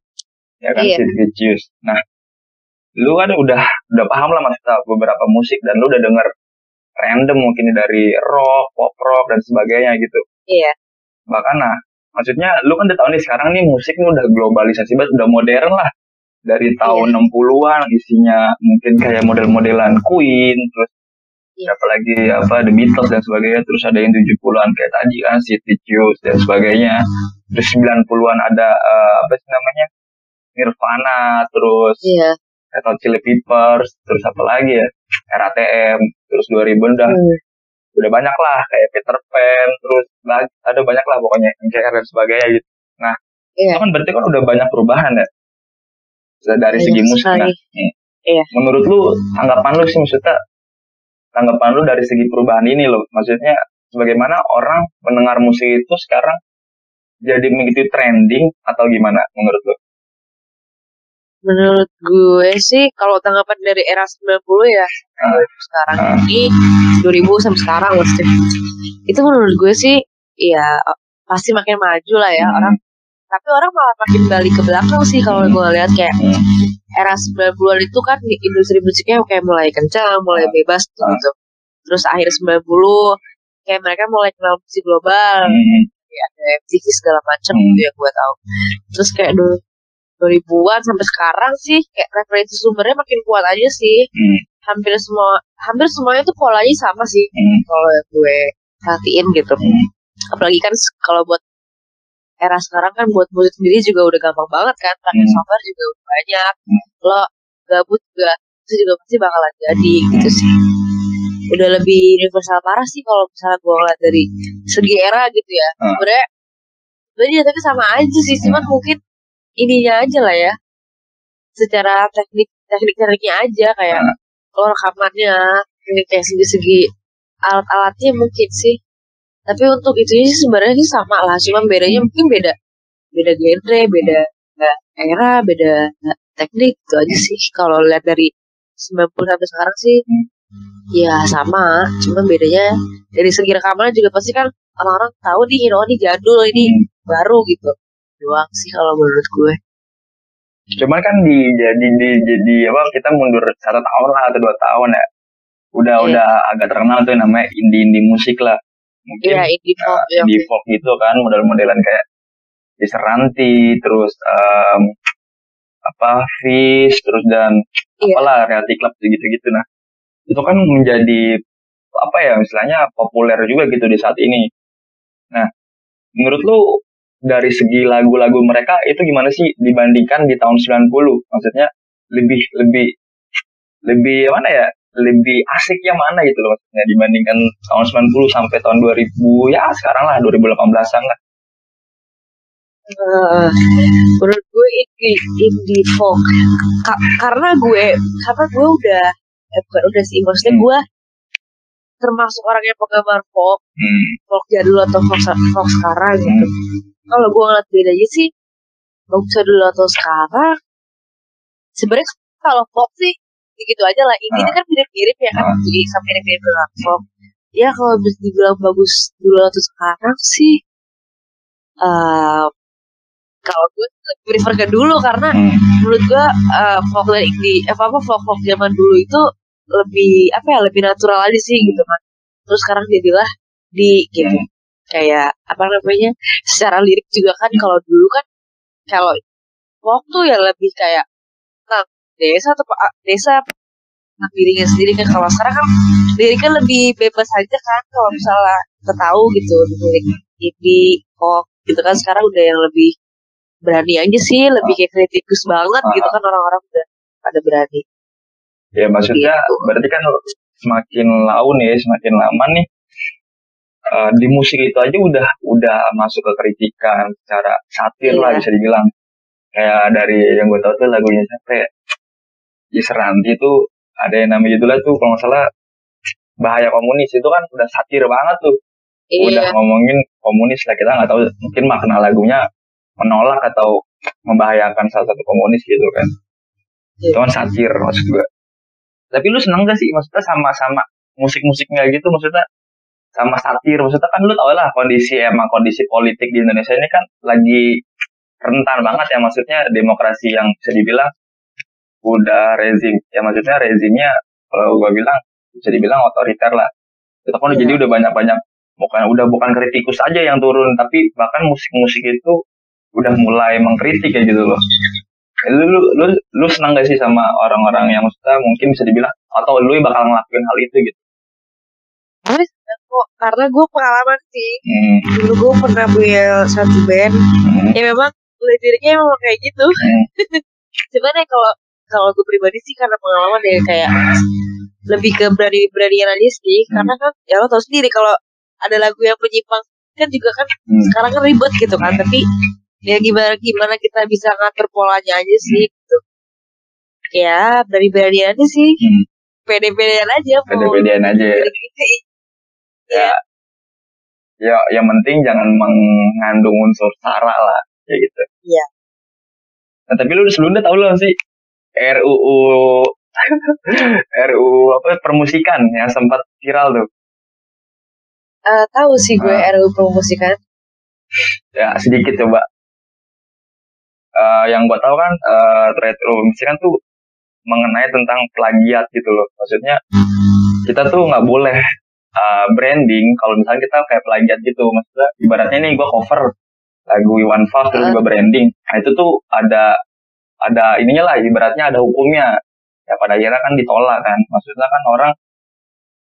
[SPEAKER 2] Ya kan
[SPEAKER 3] Iya.
[SPEAKER 2] Sid nah lu kan udah udah paham lah maksudnya beberapa musik dan lu udah denger random mungkin dari rock pop rock dan sebagainya gitu.
[SPEAKER 3] Iya.
[SPEAKER 2] Bahkan nah maksudnya lu kan udah tahu nih sekarang nih musik ini udah globalisasi banget udah modern lah. Dari tahun 60-an isinya mungkin kayak model-modelan Queen terus
[SPEAKER 3] Iya.
[SPEAKER 2] apalagi apa The Beatles dan sebagainya terus ada yang 70-an kayak tadi kan Sid Vicious dan sebagainya terus 90-an ada eh, apa sih namanya Nirvana terus
[SPEAKER 3] iya
[SPEAKER 2] Red Hot Chili Peppers terus apa lagi ya RATM terus 2000 udah
[SPEAKER 3] Hmm.
[SPEAKER 2] udah banyak lah kayak Peter Pan terus lagi ada banyak lah pokoknya MCR dan sebagainya gitu
[SPEAKER 3] iya
[SPEAKER 2] itu kan berarti kan udah banyak perubahan ya dari
[SPEAKER 3] Banyak
[SPEAKER 2] segi musik
[SPEAKER 3] sekali.
[SPEAKER 2] nah hmm.
[SPEAKER 3] Iya.
[SPEAKER 2] menurut lu tanggapan lu sih maksudnya tanggapan lu dari segi perubahan ini loh maksudnya bagaimana orang mendengar musik itu sekarang jadi begitu trending atau gimana menurut lu
[SPEAKER 3] menurut gue sih kalau tanggapan dari era 90 ya
[SPEAKER 2] Ah.
[SPEAKER 3] sekarang
[SPEAKER 2] Ah.
[SPEAKER 3] ini 2000 sampai sekarang maksudnya itu menurut gue sih ya pasti makin maju lah ya
[SPEAKER 2] Hmm.
[SPEAKER 3] orang tapi orang malah makin balik ke belakang sih kalau gue lihat kayak era 90-an itu kan industri musiknya kayak mulai kencang, mulai bebas
[SPEAKER 2] Ah.
[SPEAKER 3] gitu. Terus akhir 90 kayak mereka mulai kenal musik global, kayak ada MTV segala macam
[SPEAKER 2] Hmm.
[SPEAKER 3] gitu yang gue tahu. Terus kayak dulu 2000-an sampai sekarang sih kayak referensi sumbernya makin kuat aja sih. Hampir semua hampir semuanya tuh polanya sama sih kalau yang gue perhatiin gitu. Apalagi kan kalau buat era sekarang kan buat musik sendiri juga udah gampang banget kan. Pakai
[SPEAKER 2] Hmm.
[SPEAKER 3] software juga udah banyak.
[SPEAKER 2] Hmm.
[SPEAKER 3] Lo gabut juga itu juga pasti bakalan jadi gitu sih. Udah lebih universal parah sih kalau misalnya gue ngeliat dari segi era gitu ya.
[SPEAKER 2] Hmm.
[SPEAKER 3] Sebenarnya sebenarnya tapi sama aja sih, cuman mungkin ininya aja lah ya. Secara teknik teknik-tekniknya aja kayak
[SPEAKER 2] Hmm.
[SPEAKER 3] lo rekamannya, ini kayak segi-segi alat-alatnya mungkin sih. Tapi untuk itu sih sebenarnya sih sama lah, cuman bedanya mungkin beda beda genre, beda era, beda teknik itu aja sih. Kalau lihat dari 90 sampai sekarang sih ya sama, cuman bedanya dari segi rekaman juga pasti kan orang-orang tahu nih, oh ini jadul, ini baru gitu. Doang sih kalau menurut gue.
[SPEAKER 2] Cuman kan di jadi di jadi apa kita mundur satu tahun lah atau dua tahun ya. Udah
[SPEAKER 3] Iya.
[SPEAKER 2] udah agak terkenal tuh namanya indie indie musik lah. Mungkin
[SPEAKER 3] Iya, indie folk.
[SPEAKER 2] uh,
[SPEAKER 3] ya,
[SPEAKER 2] indie folk gitu kan model-modelan kayak Diseranti, terus em, apa Fish, terus dan
[SPEAKER 3] Iya.
[SPEAKER 2] apalah Reality Club gitu-gitu nah. Itu kan menjadi apa ya istilahnya populer juga gitu di saat ini. Nah, menurut lu dari segi lagu-lagu mereka itu gimana sih dibandingkan di tahun 90? Maksudnya lebih lebih lebih mana ya? Lebih asik yang mana gitu loh maksudnya dibandingkan tahun 90 sampai tahun 2000 ya sekarang lah 2018-an lah.
[SPEAKER 3] Eh, menurut gue indie, indie folk Ka- karena gue karena gue udah eh, bukan udah sih maksudnya
[SPEAKER 2] Hmm.
[SPEAKER 3] gue termasuk orang yang penggemar folk
[SPEAKER 2] Hmm.
[SPEAKER 3] folk jadul atau folk, folk sekarang gitu kalau gue ngeliat bedanya sih folk jadul atau sekarang sebenarnya kalau folk sih gitu aja lah ini
[SPEAKER 2] Ah.
[SPEAKER 3] kan mirip-mirip ya kan
[SPEAKER 2] Ah.
[SPEAKER 3] jadi sama mirip-mirip folk ya kalau bisa dibilang bagus dulu atau sekarang sih eh kalau gue lebih prefer ke dulu karena
[SPEAKER 2] Hmm.
[SPEAKER 3] menurut gue uh, folk dan indie eh, apa apa folk folk zaman dulu itu lebih apa ya lebih natural aja sih gitu kan terus sekarang jadilah di gitu
[SPEAKER 2] Hmm.
[SPEAKER 3] kayak apa namanya secara lirik juga kan kalau dulu kan kalau folk tuh ya lebih kayak desa atau desa dirinya sendiri kan kalau sekarang kan liriknya lebih bebas aja kan kalau misalnya kita tahu gitu lirik indie folk gitu kan sekarang udah yang lebih berani aja sih lebih kayak kritikus banget gitu kan orang-orang udah pada berani
[SPEAKER 2] Ya maksudnya
[SPEAKER 3] Gitu.
[SPEAKER 2] berarti kan semakin laun ya, semakin lama nih eh, di musik itu aja udah udah masuk ke kritikan secara satir lah
[SPEAKER 3] Iya.
[SPEAKER 2] bisa dibilang. Kayak dari yang gue tahu tuh lagunya siapa ya? Diseranti tuh ada yang namanya judulnya tuh kalau nggak salah bahaya komunis itu kan udah satir banget tuh. Udah
[SPEAKER 3] iya
[SPEAKER 2] ngomongin komunis lah kita nggak tahu mungkin makna lagunya menolak atau membahayakan salah satu komunis gitu kan.
[SPEAKER 3] Iya.
[SPEAKER 2] Itu kan satir maksud gue. Tapi lu seneng gak sih maksudnya sama-sama musik-musiknya gitu maksudnya sama satir maksudnya kan lu tau lah kondisi emang kondisi politik di Indonesia ini kan lagi rentan banget ya maksudnya demokrasi yang bisa dibilang udah rezim ya maksudnya rezimnya kalau gua bilang bisa dibilang otoriter lah itu
[SPEAKER 3] Iya.
[SPEAKER 2] jadi udah banyak-banyak bukan udah bukan kritikus aja yang turun tapi bahkan musik-musik itu udah mulai mengkritik ya gitu loh lu lu lu, lu senang gak sih sama orang-orang yang maksudnya mungkin bisa dibilang atau lu bakal ngelakuin hal itu gitu
[SPEAKER 3] gue seneng kok karena gue pengalaman sih
[SPEAKER 2] hmm.
[SPEAKER 3] dulu gue pernah punya satu band
[SPEAKER 2] Hmm.
[SPEAKER 3] ya memang liriknya memang kayak gitu
[SPEAKER 2] Hmm.
[SPEAKER 3] cuman ya kalau kalau gue pribadi sih karena pengalaman ya kayak lebih ke berani beranian aja sih
[SPEAKER 2] Hmm.
[SPEAKER 3] karena kan ya lo tau sendiri kalau ada lagu yang menyimpang kan juga kan
[SPEAKER 2] Hmm.
[SPEAKER 3] sekarang kan ribet gitu kan tapi ya gimana gimana kita bisa ngatur polanya aja sih gitu ya berani beranian aja sih
[SPEAKER 2] Hmm.
[SPEAKER 3] pede pedean aja mau
[SPEAKER 2] Pede-pedean aja ya.
[SPEAKER 3] lirik-lirik.
[SPEAKER 2] ya ya yang penting jangan mengandung unsur sara lah kayak gitu
[SPEAKER 3] Iya.
[SPEAKER 2] nah tapi lu sebelumnya tahu lo sih RUU RUU apa permusikan yang sempat viral tuh.
[SPEAKER 3] Eh, tahu sih gue
[SPEAKER 2] Ah.
[SPEAKER 3] RU promosikan
[SPEAKER 2] ya sedikit coba. Eh, yang gua tahu kan uh, retro kan tuh mengenai tentang plagiat gitu loh. Maksudnya kita tuh nggak boleh uh, branding kalau misalnya kita kayak plagiat gitu. Maksudnya ibaratnya nih gua cover lagu Iwan Fals terus gua branding. Nah itu tuh ada ada ininya lah ibaratnya ada hukumnya. Ya pada akhirnya kan ditolak kan. Maksudnya kan orang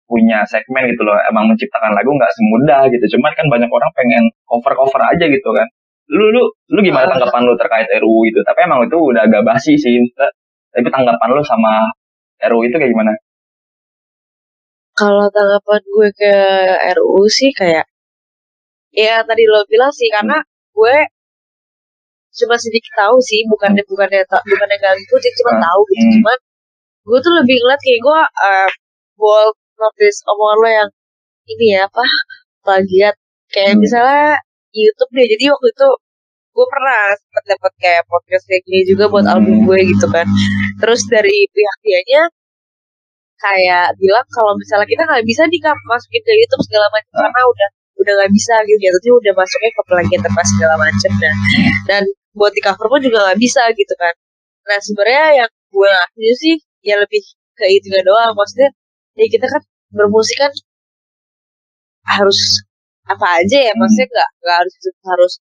[SPEAKER 2] punya segmen gitu loh emang menciptakan lagu nggak semudah gitu. Cuman kan banyak orang pengen cover cover aja gitu kan. Lu lu lu gimana tanggapan lu terkait RUU itu tapi emang itu udah agak basi sih tapi tanggapan lu sama RUU itu kayak gimana?
[SPEAKER 3] Kalau tanggapan gue ke RUU sih kayak ya tadi lo bilang sih karena gue cuma sedikit tahu sih bukannya bukannya ta- bukannya gak ngikutin cuma
[SPEAKER 2] Hmm.
[SPEAKER 3] tahu gitu
[SPEAKER 2] Hmm.
[SPEAKER 3] cuman gue tuh lebih ngeliat kayak gue uh, bold notice omongan lo yang ini ya apa plagiat kayak
[SPEAKER 2] Hmm.
[SPEAKER 3] misalnya YouTube deh jadi waktu itu gue pernah sempet dapet kayak podcast kayak gini juga buat
[SPEAKER 2] Hmm.
[SPEAKER 3] album gue gitu kan terus dari pihak dianya kayak bilang kalau misalnya kita nggak bisa Kak, masukin ke YouTube segala macam karena udah udah nggak bisa gitu jatuhnya udah masuknya ke plagiat apa segala macam nah dan buat di cover pun juga nggak bisa gitu kan. Nah sebenarnya yang gue ngasih sih ya lebih ke itu doang. Maksudnya ya kita kan bermusik kan harus apa aja ya. Maksudnya nggak nggak harus harus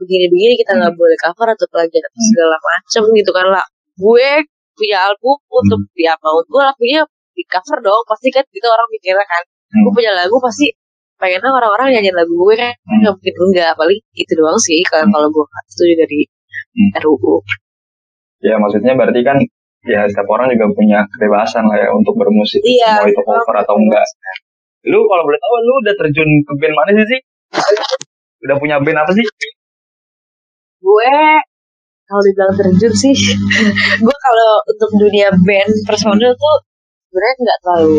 [SPEAKER 3] begini-begini kita nggak boleh cover atau plagiat atau segala macam gitu kan. Lah gue punya album untuk dia mau gue lagunya di cover dong. Pasti kan gitu orang mikirnya kan.
[SPEAKER 2] Hmm.
[SPEAKER 3] gue punya lagu pasti pengennya orang-orang nyanyiin lagu gue kan
[SPEAKER 2] Hmm.
[SPEAKER 3] nggak mungkin enggak paling gitu doang sih kalau
[SPEAKER 2] Hmm.
[SPEAKER 3] kalau gue setuju dari
[SPEAKER 2] Hmm.
[SPEAKER 3] RUU
[SPEAKER 2] ya maksudnya berarti kan ya setiap orang juga punya kebebasan lah ya untuk bermusik
[SPEAKER 3] Iya,
[SPEAKER 2] mau itu cover atau enggak lu kalau boleh tahu lu udah terjun ke band mana sih sih udah punya band apa sih
[SPEAKER 3] gue kalau dibilang terjun sih gue kalau untuk dunia band personil tuh sebenarnya nggak terlalu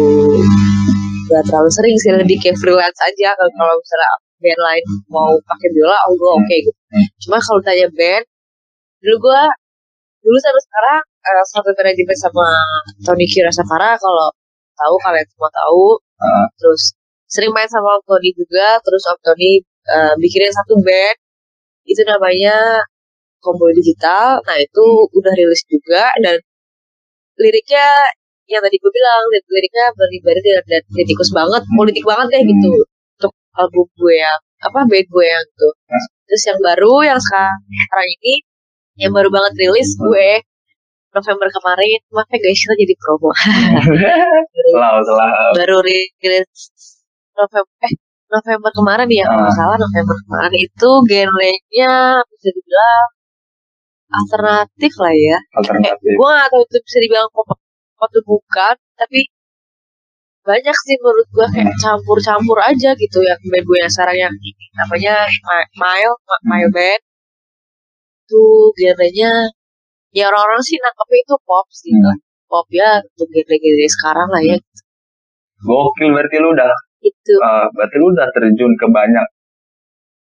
[SPEAKER 3] nggak terlalu sering sih lebih kayak freelance aja. Kalau kalau misalnya band lain mau pakai biola oh gue oke gitu. Cuma kalau tanya band dulu gue dulu sampai sekarang eh, satu manajemen sama Tony Kira Safara kalau tahu kalian semua tahu.
[SPEAKER 2] Ah.
[SPEAKER 3] terus sering main sama Om Tony juga. Terus Om Tony eh, bikinin satu band. Itu namanya Combo Digital. Nah itu udah rilis juga dan liriknya yang tadi gue bilang lirik liriknya beribadah dan kritikus banget politik banget deh gitu. Untuk album gue yang apa band gue yang itu. Terus yang baru yang sekarang ini yang baru banget rilis gue November kemarin. Maaf ya guys kita jadi promo.
[SPEAKER 2] Selalu selalu
[SPEAKER 3] baru rilis November eh November kemarin ya kalau nggak salah November kemarin. Itu genrenya bisa dibilang alternatif lah ya.
[SPEAKER 2] Alternatif.
[SPEAKER 3] Gue gak tahu itu bisa dibilang pop atau bukan tapi banyak sih menurut gue kayak campur-campur aja gitu yang band gue yang sekarang yang ini. Namanya Mi- Mile Ma- Mile Band. Itu genrenya ya orang-orang sih nangkepnya itu pop sih
[SPEAKER 2] Hmm.
[SPEAKER 3] lah pop ya untuk genre-genre sekarang lah ya.
[SPEAKER 2] Gokil berarti lu udah
[SPEAKER 3] itu.
[SPEAKER 2] eh, berarti lu udah terjun ke banyak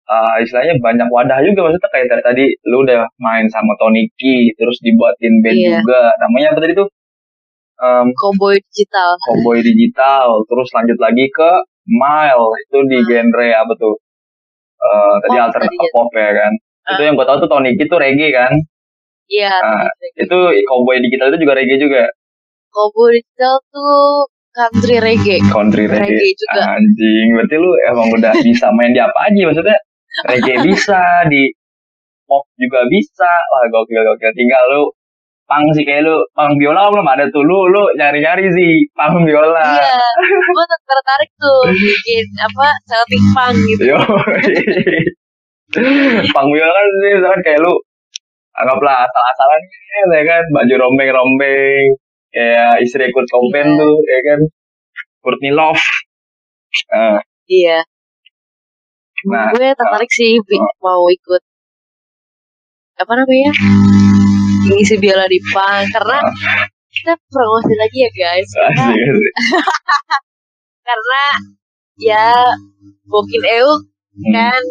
[SPEAKER 2] eh, istilahnya banyak wadah juga. Maksudnya kayak dari tadi lu udah main sama Tony Ki terus dibuatin band
[SPEAKER 3] Iya.
[SPEAKER 2] juga. Namanya apa tadi tuh Em,
[SPEAKER 3] cowboy digital.
[SPEAKER 2] Cowboy Digital. Terus lanjut lagi ke Mile. Itu di genre apa tuh? Eh, tadi alternatif
[SPEAKER 3] tadinya.
[SPEAKER 2] pop ya kan? Itu yang gue tahu tuh Tony Ki tuh reggae kan?
[SPEAKER 3] Iya
[SPEAKER 2] Ah, itu Cowboy Digital itu juga reggae juga?
[SPEAKER 3] Cowboy digital tuh country reggae.
[SPEAKER 2] Country reggae,
[SPEAKER 3] Reggae juga.
[SPEAKER 2] anjing berarti lu emang udah bisa main di apa aja maksudnya? Reggae bisa di pop juga bisa. Wah gokil gokil. Tinggal lu pang sih kayak lu pang biola belum ada tuh lu lu nyari nyari sih pang biola
[SPEAKER 3] Iya, gue tertarik tuh bikin apa Celtic Punk gitu.
[SPEAKER 2] Yo. pang biola kan sih misalkan kayak lu anggaplah asal-asalan ya kan baju rombeng-rombeng kayak istri Kurt Cobain
[SPEAKER 3] Iya.
[SPEAKER 2] tuh ya kan Courtney Love Nah,
[SPEAKER 3] Iya.
[SPEAKER 2] Nah,
[SPEAKER 3] gue tertarik sih bi-
[SPEAKER 2] oh.
[SPEAKER 3] mau ikut apa namanya ngisi biola di punk karena kita promosi lagi ya guys karena, ya Bokin Eu
[SPEAKER 2] Hmm.
[SPEAKER 3] kan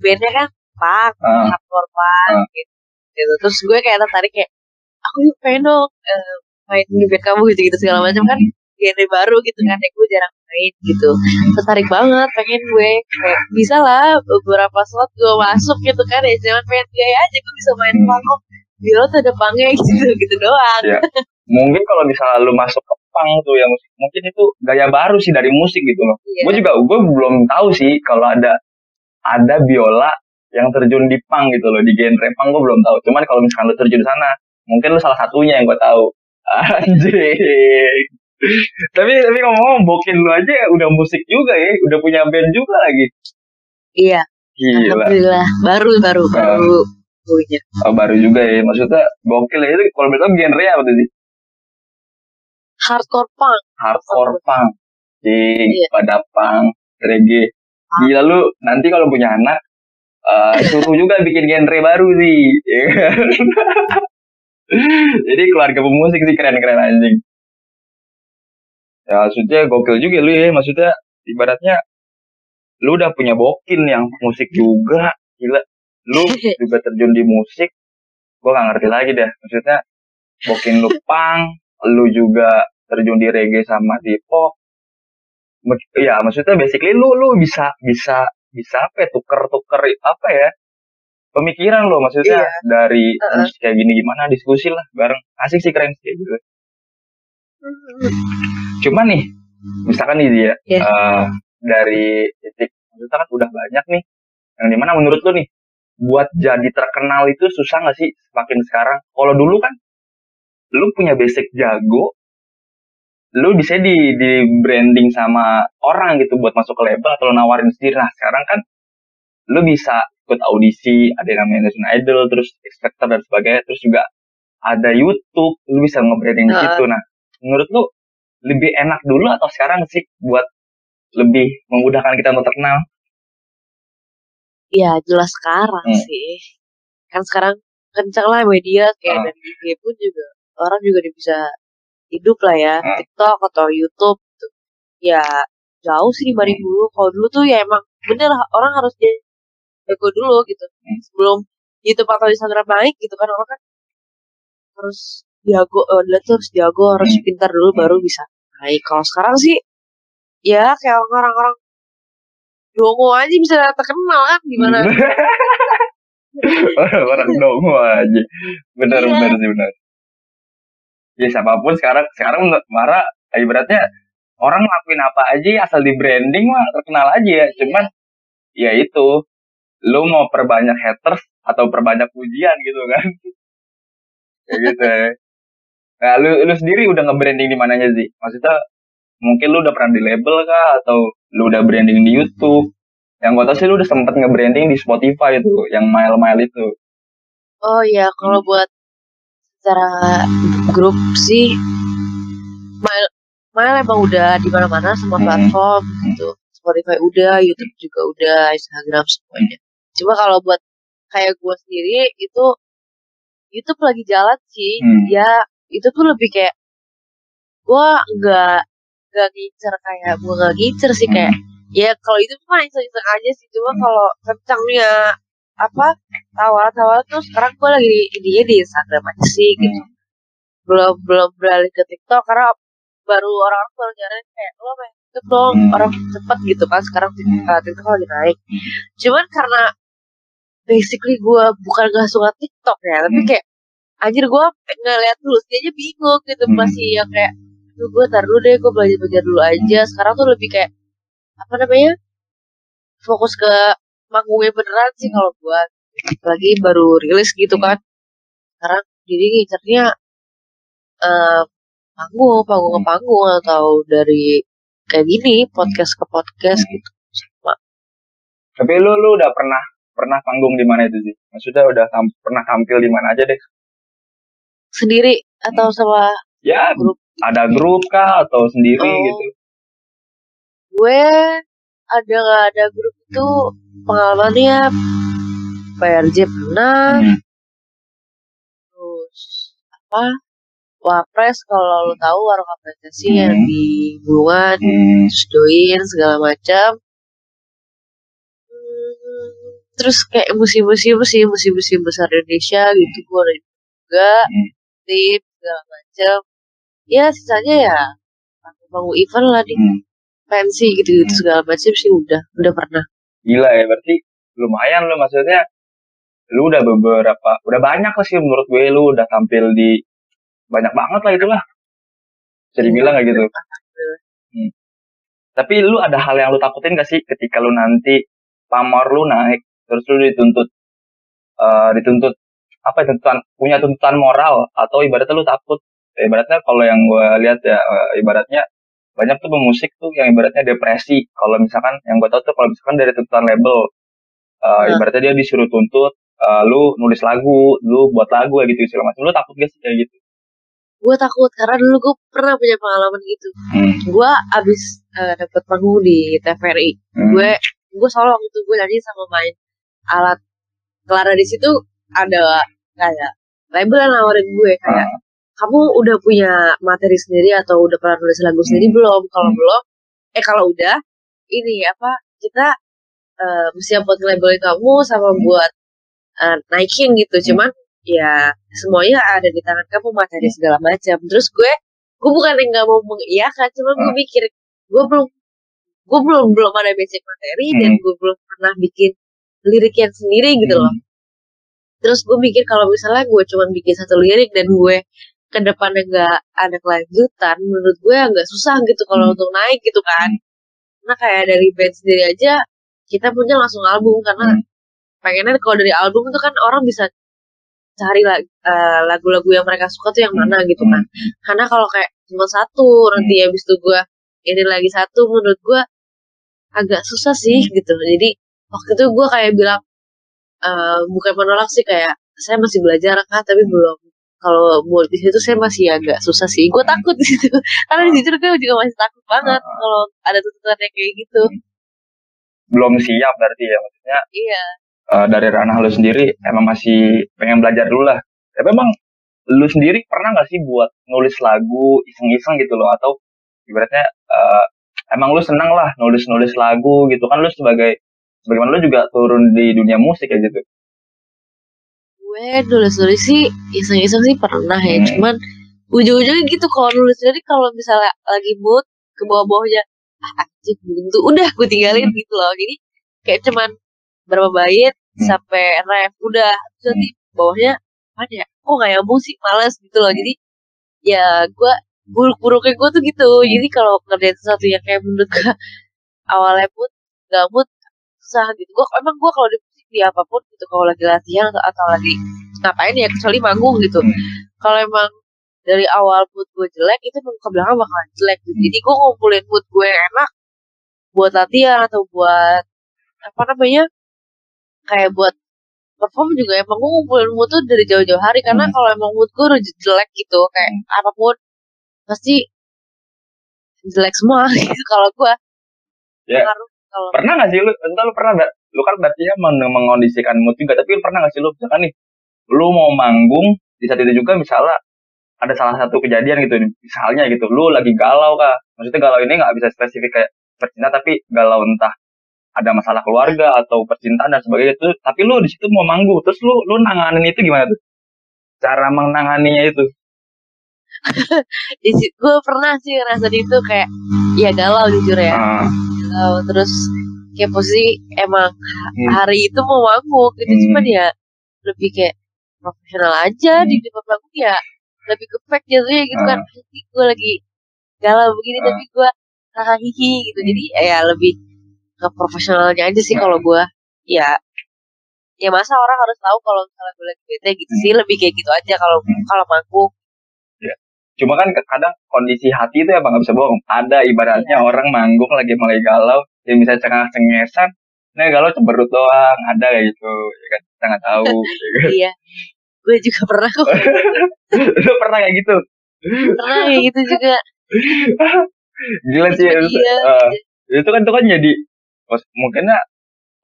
[SPEAKER 3] bandnya kan punk
[SPEAKER 2] Ah.
[SPEAKER 3] hardcore punk
[SPEAKER 2] Ah.
[SPEAKER 3] gitu. gitu terus gue kayak tertarik kayak aku yuk pengen dong eh, main di band kamu gitu gitu segala macam kan genre baru gitu kan ya gue jarang main gitu tertarik banget pengen gue kayak bisa lah beberapa slot gue masuk gitu kan ya jangan pengen gaya aja gue bisa main
[SPEAKER 2] Hmm.
[SPEAKER 3] Biola tuh ada punknya gitu gitu doang.
[SPEAKER 2] Iya. mungkin kalau misalnya lu masuk ke pang tuh yang musik mungkin itu gaya baru sih dari musik gitu loh.
[SPEAKER 3] Iya.
[SPEAKER 2] gue juga gue belum tahu sih kalau ada ada biola yang terjun di pang gitu loh di genre pang gue belum tahu. Cuman kalau misalkan lu terjun di sana mungkin lu salah satunya yang gue tahu. Anjing. Tapi tapi ngomong bokin lu aja udah musik juga ya udah punya band juga lagi.
[SPEAKER 3] Iya,
[SPEAKER 2] gila.
[SPEAKER 3] Alhamdulillah. Baru baru
[SPEAKER 2] Ah.
[SPEAKER 3] Baru punya.
[SPEAKER 2] oh, baru juga ya maksudnya gokil ya. Itu kalau betul genre apa tuh sih
[SPEAKER 3] Hardcore punk.
[SPEAKER 2] hardcore punk. Cing,
[SPEAKER 3] Iya.
[SPEAKER 2] pada punk reggae. Gila lu nanti kalau punya anak eh, suruh juga bikin genre baru sih ya kan? jadi keluarga pemusik sih keren-keren anjing. Ya maksudnya gokil juga lu ya. Maksudnya ibaratnya lu udah punya bokin yang musik juga. Gila lu juga terjun di musik gua nggak ngerti lagi dah maksudnya bokin lu punk lu juga terjun di reggae sama di pop ya maksudnya basically lu lu bisa bisa bisa apa ya tuker-tuker apa ya pemikiran lo maksudnya
[SPEAKER 3] Iya.
[SPEAKER 2] dari
[SPEAKER 3] Heeh.
[SPEAKER 2] musik kayak gini gimana diskusi lah bareng asik sih keren sih gitu Cuma nih, misalkan nih dia
[SPEAKER 3] Iya.
[SPEAKER 2] eh, dari titik maksudnya kan udah banyak nih. Yang di mana menurut lu nih, buat jadi terkenal itu susah nggak sih semakin sekarang? Kalau dulu kan, lu punya basic jago, lu bisa di di branding sama orang gitu buat masuk ke label atau lu nawarin sendiri. Nah sekarang kan, lu bisa ikut audisi, ada yang namanya Indonesian Idol, terus X Factor dan sebagainya, terus juga ada YouTube, lu bisa nge-branding situ. Nah, menurut lu lebih enak dulu atau sekarang sih buat lebih memudahkan kita untuk terkenal?
[SPEAKER 3] Ya jelas sekarang
[SPEAKER 2] Hmm.
[SPEAKER 3] sih. Kan sekarang kencang lah media kayak
[SPEAKER 2] Ah.
[SPEAKER 3] dari IG pun juga orang juga udah bisa hidup lah ya.
[SPEAKER 2] Ah.
[SPEAKER 3] TikTok atau YouTube tuh. Ya jauh sih dibanding
[SPEAKER 2] Hmm.
[SPEAKER 3] dulu. Kalau dulu tuh ya emang bener orang harus jadi jago dulu gitu.
[SPEAKER 2] Hmm.
[SPEAKER 3] Sebelum YouTube atau Instagram naik gitu kan orang kan harus jago, eh, tuh harus jago, harus
[SPEAKER 2] Hmm.
[SPEAKER 3] pintar dulu baru bisa naik. Kalau sekarang sih ya kayak orang-orang dongo aja bisa terkenal kan gimana?
[SPEAKER 2] Orang dongo aja. Benar
[SPEAKER 3] Iya.
[SPEAKER 2] benar sih benar. Ya siapa pun sekarang sekarang menurut Mara ibaratnya orang ngelakuin apa aja asal di branding mah terkenal aja ya. Cuman ya itu lu mau perbanyak haters atau perbanyak pujian gitu kan. Kayak gitu ya. Nah, lu, lu sendiri udah nge-branding di mananya sih? Maksudnya mungkin lu udah pernah di label kah atau lu udah branding di YouTube? Yang gue tau sih lu udah sempet nge-branding di Spotify itu, yang mile-mile itu.
[SPEAKER 3] Oh iya, kalau buat secara grup sih, Mile, Mile emang udah di mana-mana semua
[SPEAKER 2] Hmm.
[SPEAKER 3] platform gitu. Spotify udah, YouTube juga udah, Instagram semuanya. Cuma kalau buat kayak gue sendiri itu YouTube lagi jalan sih.
[SPEAKER 2] Hmm.
[SPEAKER 3] Ya itu tuh lebih kayak gue nggak nggak ngincer kayak gue nggak ngincer sih kayak ya kalau itu mah iseng-iseng aja sih cuma kalau kencangnya apa tawa-tawa tuh sekarang gue lagi di di Instagram aja sih gitu
[SPEAKER 2] Hmm.
[SPEAKER 3] belum belum beralih ke TikTok karena baru orang-orang baru nyariin kayak lo main TikTok dong
[SPEAKER 2] Hmm.
[SPEAKER 3] orang cepet gitu kan sekarang
[SPEAKER 2] Hmm.
[SPEAKER 3] uh, TikTok lagi naik cuman karena basically gue bukan gak suka TikTok ya tapi kayak anjir gue ngeliat dulu dia aja bingung gitu masih yang kayak Duh, gue tar dulu deh gue belajar belajar dulu aja sekarang tuh lebih kayak apa namanya fokus ke manggungnya beneran sih kalau buat lagi baru rilis gitu kan sekarang jadi ngincernya eh panggung panggung ke panggung atau dari kayak gini podcast ke podcast
[SPEAKER 2] Hmm.
[SPEAKER 3] gitu sama
[SPEAKER 2] Tapi lu lu udah pernah pernah panggung di mana itu sih? Maksudnya udah tam- pernah tampil di mana aja deh?
[SPEAKER 3] sendiri atau sama
[SPEAKER 2] Ya,
[SPEAKER 3] Grup.
[SPEAKER 2] Ada grup kah atau sendiri
[SPEAKER 3] Oh.
[SPEAKER 2] gitu?
[SPEAKER 3] gue ada nggak ada grup itu pengalamannya PRJ pernah
[SPEAKER 2] Hmm.
[SPEAKER 3] terus apa Wapres kalau lo tahu warung apresiasi yang
[SPEAKER 2] Hmm.
[SPEAKER 3] di Bulungan
[SPEAKER 2] Hmm.
[SPEAKER 3] join segala macam Hmm, terus kayak musim-musim sih musim-musim besar Indonesia gitu gue ada juga
[SPEAKER 2] Hmm.
[SPEAKER 3] tim segala macam ya sisanya ya bangun event lah di
[SPEAKER 2] Hmm.
[SPEAKER 3] pensi gitu-gitu segala macam sih udah udah pernah
[SPEAKER 2] Gila ya, berarti lumayan lo maksudnya. Lu udah beberapa, udah banyak lah sih menurut gue lu udah tampil di banyak banget lah itulah. Bisa dibilang kayak gitu. Hmm. Tapi lu ada hal yang lu takutin gak sih ketika lu nanti pamor lu naik, terus lu dituntut eh, dituntut apa ya, tuntutan punya tuntutan moral atau ibaratnya lu takut ibaratnya kalau yang gue lihat ya eh, ibaratnya banyak tuh pemusik tuh yang ibaratnya depresi kalau misalkan yang gue tahu tuh kalau misalkan dari tuntutan label
[SPEAKER 3] Nah.
[SPEAKER 2] ibaratnya dia disuruh tuntut eh, lu nulis lagu lu buat lagu gitu segala macam lu takut gak sih kayak gitu
[SPEAKER 3] gue takut karena dulu gue pernah punya pengalaman gitu
[SPEAKER 2] hmm.
[SPEAKER 3] gue abis eh, dapet panggung di TVRI
[SPEAKER 2] Hmm.
[SPEAKER 3] gue gue solo waktu itu gue nyanyi sama main alat Clara di situ ada kayak label yang nawarin gue kayak
[SPEAKER 2] Ah.
[SPEAKER 3] Kamu udah punya materi sendiri atau udah pernah nulis lagu sendiri? Belum. Kalau
[SPEAKER 2] Hmm.
[SPEAKER 3] belum eh kalau udah ini apa kita eh siap buat labelin kamu sama
[SPEAKER 2] Hmm.
[SPEAKER 3] buat eh, naikin gitu. Cuman ya semuanya ada di tangan kamu materi segala macam. Terus gue gue bukan yang nggak mau mengiyakan cuman gue
[SPEAKER 2] Hmm.
[SPEAKER 3] mikir gue belum gue belum belum ada basic materi dan
[SPEAKER 2] Hmm.
[SPEAKER 3] gue belum pernah bikin lirik yang sendiri gitu loh. Terus gue mikir kalau misalnya gue cuma bikin satu lirik dan gue ke depannya nggak ada kelanjutan menurut gue agak susah gitu kalau
[SPEAKER 2] Hmm.
[SPEAKER 3] untuk naik gitu kan. Karena kayak dari band sendiri aja kita punya langsung album karena
[SPEAKER 2] Hmm.
[SPEAKER 3] pengennya kalau dari album itu kan orang bisa cari eh, lagu-lagu yang mereka suka tuh yang mana gitu kan. Karena kalau kayak cuma satu nanti habis itu gue ini lagi satu menurut gue agak susah sih gitu. Jadi waktu itu gue kayak bilang eh, bukan menolak sih kayak saya masih belajar kak tapi belum kalau buat di situ saya masih agak susah sih. Gue takut di situ. Karena jujur gue juga masih takut banget kalau ada tuntutan yang kayak gitu.
[SPEAKER 2] Belum siap berarti ya maksudnya.
[SPEAKER 3] Iya.
[SPEAKER 2] Eh, dari ranah lu sendiri emang masih pengen belajar dulu lah. Tapi emang lu sendiri pernah nggak sih buat nulis lagu iseng-iseng gitu loh? Atau ibaratnya eh, emang lu senang lah nulis-nulis lagu gitu. Kan lu sebagai sebagaimana lu juga turun di dunia musik ya gitu
[SPEAKER 3] gue nulis nulis sih iseng-iseng sih pernah ya.
[SPEAKER 2] Hmm.
[SPEAKER 3] cuman ujung-ujungnya gitu kalau nulis. Jadi kalau misalnya lagi mood ke bawah-bawahnya ah anjing gitu udah gue tinggalin gitu loh. Jadi kayak cuman berapa bait
[SPEAKER 2] Hmm.
[SPEAKER 3] sampai ref udah. Terus nanti bawahnya apa ya kok nggak nyambung sih? Males gitu loh. Jadi ya gue buruk-buruknya gue tuh gitu. Jadi kalau ngerjain sesuatu yang kayak menurut gue awalnya mood gak mood susah gitu. Gue emang gue kalau di di apa pun gitu kalau lagi latihan atau, atau lagi ngapain ya kecuali manggung gitu
[SPEAKER 2] Hmm.
[SPEAKER 3] kalau emang dari awal mood gue jelek itu ke belakang bakalan jelek gitu. jadi gue ngumpulin mood gue yang enak buat latihan atau buat apa namanya kayak buat perform juga emang gue ngumpulin mood tuh dari jauh-jauh hari karena
[SPEAKER 2] Hmm.
[SPEAKER 3] kalau emang mood gue udah jelek gitu kayak apa pun pasti jelek semua gitu kalau gue
[SPEAKER 2] Ya.
[SPEAKER 3] Kalau
[SPEAKER 2] pernah nggak sih lu entah lu pernah nggak lu kan berarti ya meng- mengondisikan mood juga. Tapi lu pernah nggak sih lu misalkan nih lu mau manggung di saat itu juga misalnya ada salah satu kejadian gitu misalnya gitu lu lagi galau kah? Maksudnya galau ini nggak bisa spesifik kayak percintaan tapi galau entah ada masalah keluarga atau percintaan dan sebagainya itu tapi lu di situ mau manggung terus lu lu nanganin itu gimana tuh? Cara menanganinya itu.
[SPEAKER 3] Gue pernah sih ngerasa itu kayak ya galau jujur ya.
[SPEAKER 2] Ah,
[SPEAKER 3] galau terus kayak posisi emang
[SPEAKER 2] Hmm.
[SPEAKER 3] hari itu mau manggung gitu
[SPEAKER 2] Hmm.
[SPEAKER 3] cuman ya lebih kayak profesional aja
[SPEAKER 2] Hmm.
[SPEAKER 3] di depan manggung ya lebih ke fake jatuhnya gitu kan
[SPEAKER 2] Ah.
[SPEAKER 3] gue lagi galau begini
[SPEAKER 2] Ah.
[SPEAKER 3] tapi gue hahaha hihi gitu jadi ya lebih ke profesionalnya aja sih kalau gue ya ya masa orang harus tahu kalau misalnya gue lagi bete gitu sih lebih kayak gitu aja kalau
[SPEAKER 2] Hmm.
[SPEAKER 3] kalau manggung
[SPEAKER 2] cuma kan kadang kondisi hati itu emang nggak bisa bohong ada ibaratnya orang manggung lagi mulai galau yang bisa cengah cengesan nah galau cemberut doang ada kayak gitu ya kan? Kita nggak tahu ya kan?
[SPEAKER 3] iya. Gue juga pernah kok.
[SPEAKER 2] Lu pernah kayak gitu?
[SPEAKER 3] Pernah kayak gitu juga.
[SPEAKER 2] Gila sih itu,
[SPEAKER 3] iya.
[SPEAKER 2] eh, itu kan itu kan jadi mungkinnya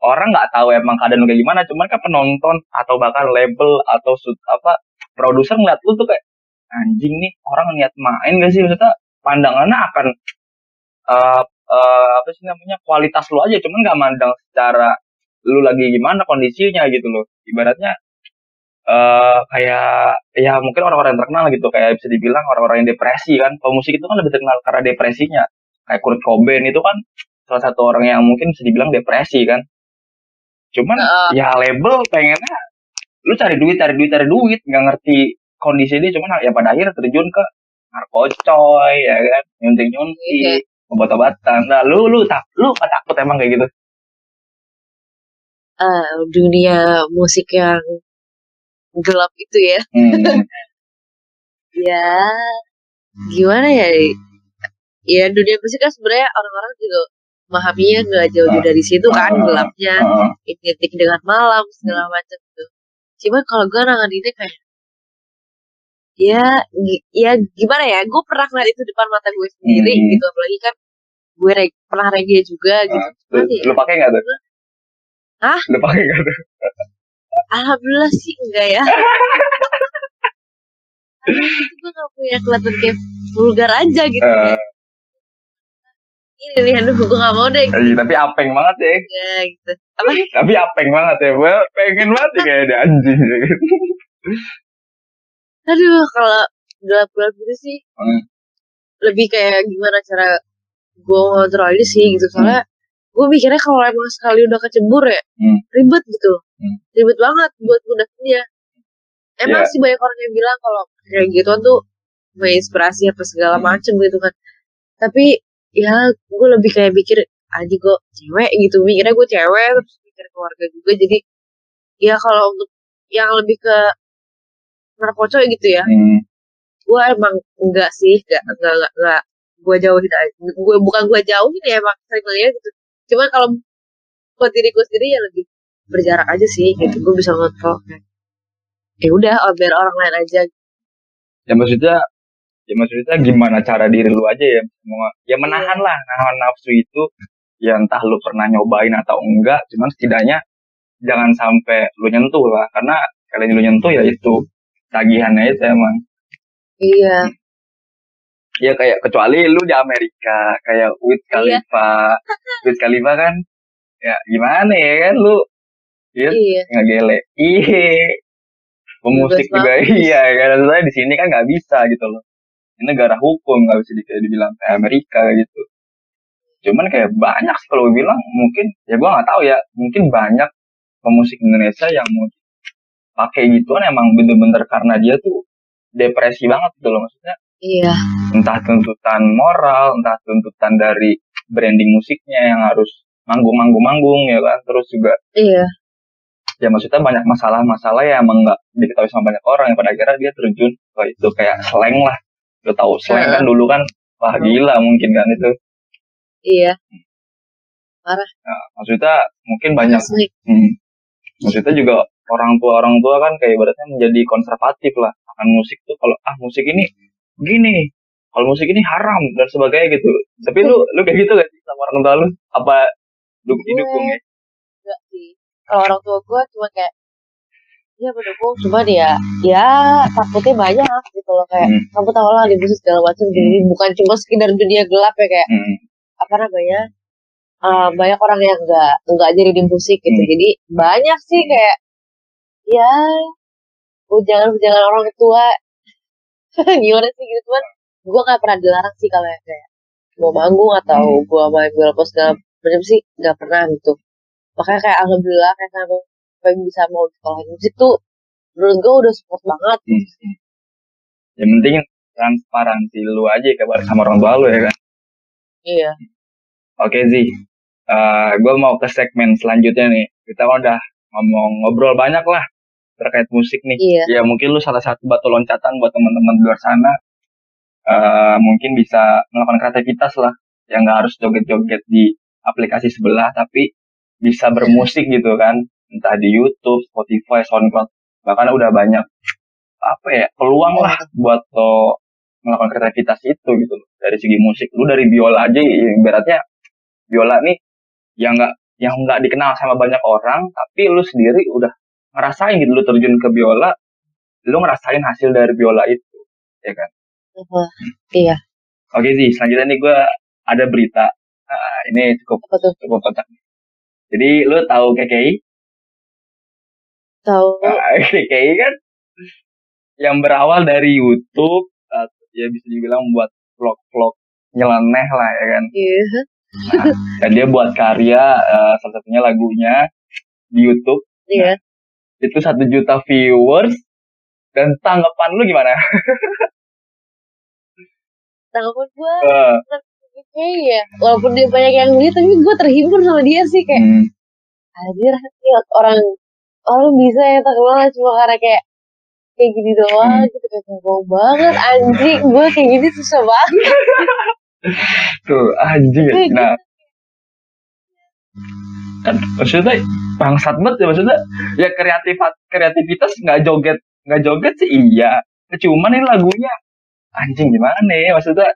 [SPEAKER 2] orang nggak tahu emang keadaan lu kayak gimana cuman kan penonton atau bahkan label atau sud- apa produser ngeliat lu tuh kayak anjing nih orang niat main gak sih? Maksudnya pandangannya akan eh eh, apa sih namanya kualitas lu aja cuman nggak mandang secara lu lagi gimana kondisinya gitu loh. Ibaratnya eh kayak ya mungkin orang-orang yang terkenal gitu kayak bisa dibilang orang-orang yang depresi kan. Pemusik itu kan lebih terkenal karena depresinya. Kayak Kurt Cobain itu kan salah satu orang yang mungkin bisa dibilang depresi kan. Cuman
[SPEAKER 3] Heeh.
[SPEAKER 2] ya label pengennya lu cari duit cari duit cari duit. Nggak ngerti kondisi dia cuman ya pada akhirnya terjun ke narkocoy ya kan. Nyuntik. Nyuntik obat-obatan nah lu lu tak lu takut emang kayak gitu
[SPEAKER 3] eh, dunia musik yang gelap itu ya
[SPEAKER 2] Hmm.
[SPEAKER 3] ya gimana ya ya dunia musik kan sebenarnya orang-orang juga memahaminya nggak jauh-jauh
[SPEAKER 2] Ah.
[SPEAKER 3] dari situ kan
[SPEAKER 2] Ah.
[SPEAKER 3] gelapnya
[SPEAKER 2] Heeh.
[SPEAKER 3] identik dengan malam segala macam tuh cuman kalau gue nanganinnya kayak ya ya gimana ya gue pernah ngeliat itu depan mata gue sendiri
[SPEAKER 2] Hmm.
[SPEAKER 3] gitu apalagi kan gue reg- pernah reggae juga gitu
[SPEAKER 2] Ah,
[SPEAKER 3] Cuman
[SPEAKER 2] Lu,
[SPEAKER 3] ya,
[SPEAKER 2] lu pakai nggak tuh?
[SPEAKER 3] Hah?
[SPEAKER 2] Lu pakai nggak tuh?
[SPEAKER 3] alhamdulillah sih enggak ya itu gue gak punya kelihatan kayak vulgar aja gitu
[SPEAKER 2] Eh,
[SPEAKER 3] ini nih aduh gue gak mau deh
[SPEAKER 2] eh, tapi apeng banget ya.
[SPEAKER 3] ya, gitu apa
[SPEAKER 2] Tapi apeng banget ya. Gue pengen banget ya kayak ada anjing.
[SPEAKER 3] Aduh kalau gelap-gelap gitu sih
[SPEAKER 2] Hmm.
[SPEAKER 3] lebih kayak gimana cara gue ngontrol aja sih gitu soalnya gue mikirnya kalau emang sekali udah kecebur ya
[SPEAKER 2] Hmm.
[SPEAKER 3] ribet gitu
[SPEAKER 2] Hmm.
[SPEAKER 3] ribet banget buat ngudahin dia emang
[SPEAKER 2] Iya.
[SPEAKER 3] sih banyak orang yang bilang kalau kayak gituan tuh menginspirasi apa segala
[SPEAKER 2] Hmm.
[SPEAKER 3] macem gitu kan tapi ya gue lebih kayak mikir aja gue cewek gitu mikirnya gue cewek terus mikir keluarga juga jadi ya kalau untuk yang lebih ke narkoco gitu ya?
[SPEAKER 2] Hmm.
[SPEAKER 3] gue emang enggak sih enggak enggak enggak, enggak. gue jauhin aja. Gue bukan gue jauhin ya emang sering ngeliat gitu. Cuman kalau buat diriku sendiri ya lebih berjarak aja sih gitu gue bisa ngontrol. Ya udah oh, biar orang lain aja.
[SPEAKER 2] Ya maksudnya ya maksudnya gimana cara diri lu aja ya? Ya menahan lah nahan nafsu itu. Ya entah lu pernah nyobain atau enggak cuman setidaknya jangan sampai lu nyentuh lah. Karena kalian lu nyentuh ya itu tagihannya itu emang.
[SPEAKER 3] Iya.
[SPEAKER 2] Ya kayak kecuali lu di Amerika kayak Wiz
[SPEAKER 3] Iya.
[SPEAKER 2] Khalifa. Wiz Khalifa kan ya gimana ya kan lu? Ya
[SPEAKER 3] iya.
[SPEAKER 2] nggak gele. Iya. Pemusik juga iya karena saya di sini kan nggak bisa gitu loh. Ini negara hukum nggak bisa dibilang kayak Amerika gitu. Cuman kayak banyak sih kalau bilang mungkin ya gue nggak tahu ya mungkin banyak pemusik Indonesia yang mau pakai gituan emang bener-bener karena dia tuh depresi banget gitu loh maksudnya.
[SPEAKER 3] Iya.
[SPEAKER 2] Entah tuntutan moral entah tuntutan dari branding musiknya yang harus manggung-manggung-manggung ya kan? Terus juga
[SPEAKER 3] iya.
[SPEAKER 2] ya maksudnya banyak masalah-masalah yang emang nggak diketahui sama banyak orang yang pada akhirnya dia terjun ke itu kayak slang lah. Lo tahu slang kan dulu kan wah gila mungkin kan itu.
[SPEAKER 3] Iya.
[SPEAKER 2] Nah, maksudnya mungkin banyak
[SPEAKER 3] Asli.
[SPEAKER 2] hmm, maksudnya juga orang tua orang tua kan kayak ibaratnya menjadi konservatif lah. Akan musik tuh kalau ah musik ini begini kalau musik ini haram dan sebagainya gitu. Tapi lu lu kayak gitu gak sih sama orang tua lu? Apa lu didukung ya
[SPEAKER 3] enggak sih. Kalau orang tua gue cuma kayak Iya mendukung cuman ya ya takutnya banyak gitu loh kayak
[SPEAKER 2] Hmm.
[SPEAKER 3] kamu tau lah di musik segala macam jadi bukan cuma sekedar dunia gelap ya kayak
[SPEAKER 2] hmm.
[SPEAKER 3] apa namanya eh, banyak orang yang nggak nggak jadi di musik gitu.
[SPEAKER 2] Hmm.
[SPEAKER 3] jadi banyak sih kayak ya ujangan-ujangan orang tua gimana sih gitu cuman gue nggak pernah dilarang sih kalau yang kayak mau manggung atau
[SPEAKER 2] Hmm.
[SPEAKER 3] gue main bola pos segala macam sih nggak pernah gitu makanya kayak alhamdulillah kayak sampai bisa mau di sekolah musik tuh menurut gue udah support banget
[SPEAKER 2] Hmm, hmm. Yang penting transparansi lu aja kabar sama orang tua lu ya kan.
[SPEAKER 3] iya
[SPEAKER 2] Oke Zi, gue mau ke segmen selanjutnya nih. Kita udah ngomong ngobrol banyak lah terkait musik nih.
[SPEAKER 3] iya
[SPEAKER 2] Ya mungkin lu salah satu batu loncatan buat teman-teman di luar sana. Eh, mungkin bisa melakukan kreativitas lah, yang nggak harus joget-joget di aplikasi sebelah, tapi bisa bermusik gitu kan, entah di YouTube, Spotify, SoundCloud, bahkan udah banyak apa ya peluang lah buat lo melakukan kreativitas itu gitu dari segi musik lu dari biola aja ya, ibaratnya biola nih yang nggak yang nggak dikenal sama banyak orang tapi lu sendiri udah ngerasain gitu lu terjun ke biola lu ngerasain hasil dari biola itu ya kan?
[SPEAKER 3] Apa? iya.
[SPEAKER 2] Oke sih selanjutnya nih gue ada berita. Ah, ini cukup
[SPEAKER 3] apa tuh?
[SPEAKER 2] cukup kocak jadi lu tahu KKI
[SPEAKER 3] tahu.
[SPEAKER 2] Nah, KKI kan yang berawal dari YouTube uh, ya bisa dibilang buat vlog-vlog nyeleneh lah ya kan?
[SPEAKER 3] Iya.
[SPEAKER 2] Dan dia buat karya uh, salah satunya lagunya di YouTube.
[SPEAKER 3] Iya
[SPEAKER 2] itu satu juta viewers. Dan tanggapan lu gimana?
[SPEAKER 3] tanggapan gue kayak ya walaupun dia banyak yang beli tapi gue terhibur sama dia sih kayak
[SPEAKER 2] hmm,
[SPEAKER 3] anjir orang orang bisa ya terkenal cuma karena kayak kayak gini doang gitu kayak ngomong banget anjing gue kayak gini susah banget.
[SPEAKER 2] Tuh anjing ya.
[SPEAKER 3] Kayak
[SPEAKER 2] nah kan maksudnya bangsat banget ya maksudnya. Ya kreatif kreativitas nggak joget nggak joget sih iya. Cuman ini lagunya anjing gimana nih maksudnya?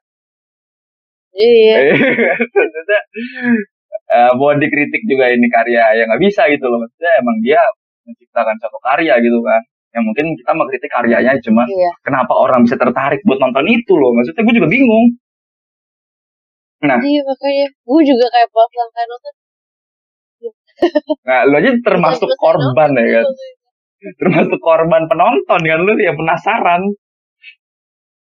[SPEAKER 3] Iya.
[SPEAKER 2] Maksudnya eh, mau dikritik juga ini karya yang nggak bisa gitu loh. Maksudnya emang dia menciptakan satu karya gitu kan. Yang mungkin kita mengkritik karyanya cuma
[SPEAKER 3] iya.
[SPEAKER 2] kenapa orang bisa tertarik buat nonton itu loh? Maksudnya gue juga bingung. Nah.
[SPEAKER 3] Iya makanya. Gue juga kayak pas langkah nonton
[SPEAKER 2] nah lu aja termasuk korban ya kan? termasuk korban penonton kan? Lu yang penasaran.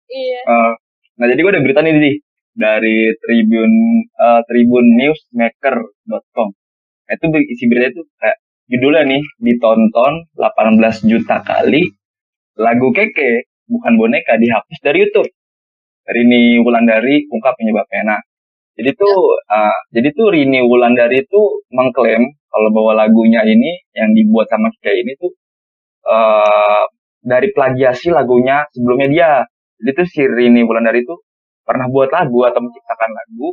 [SPEAKER 3] Iya.
[SPEAKER 2] Eh, nah jadi gue ada berita nih di dari Tribun eh, tribunnewsmaker.com Nah, itu isi berita itu kayak judulnya nih ditonton 18 juta kali lagu keke bukan boneka dihapus dari YouTube. Rini Wulandari ungkap penyebabnya. Nah jadi tuh eh, jadi tuh Rini Wulandari itu mengklaim kalau bahwa lagunya ini yang dibuat sama Keke ini tuh eh dari plagiasi lagunya sebelumnya dia. Jadi tuh si Rini Wulandari itu pernah buat lagu atau menciptakan lagu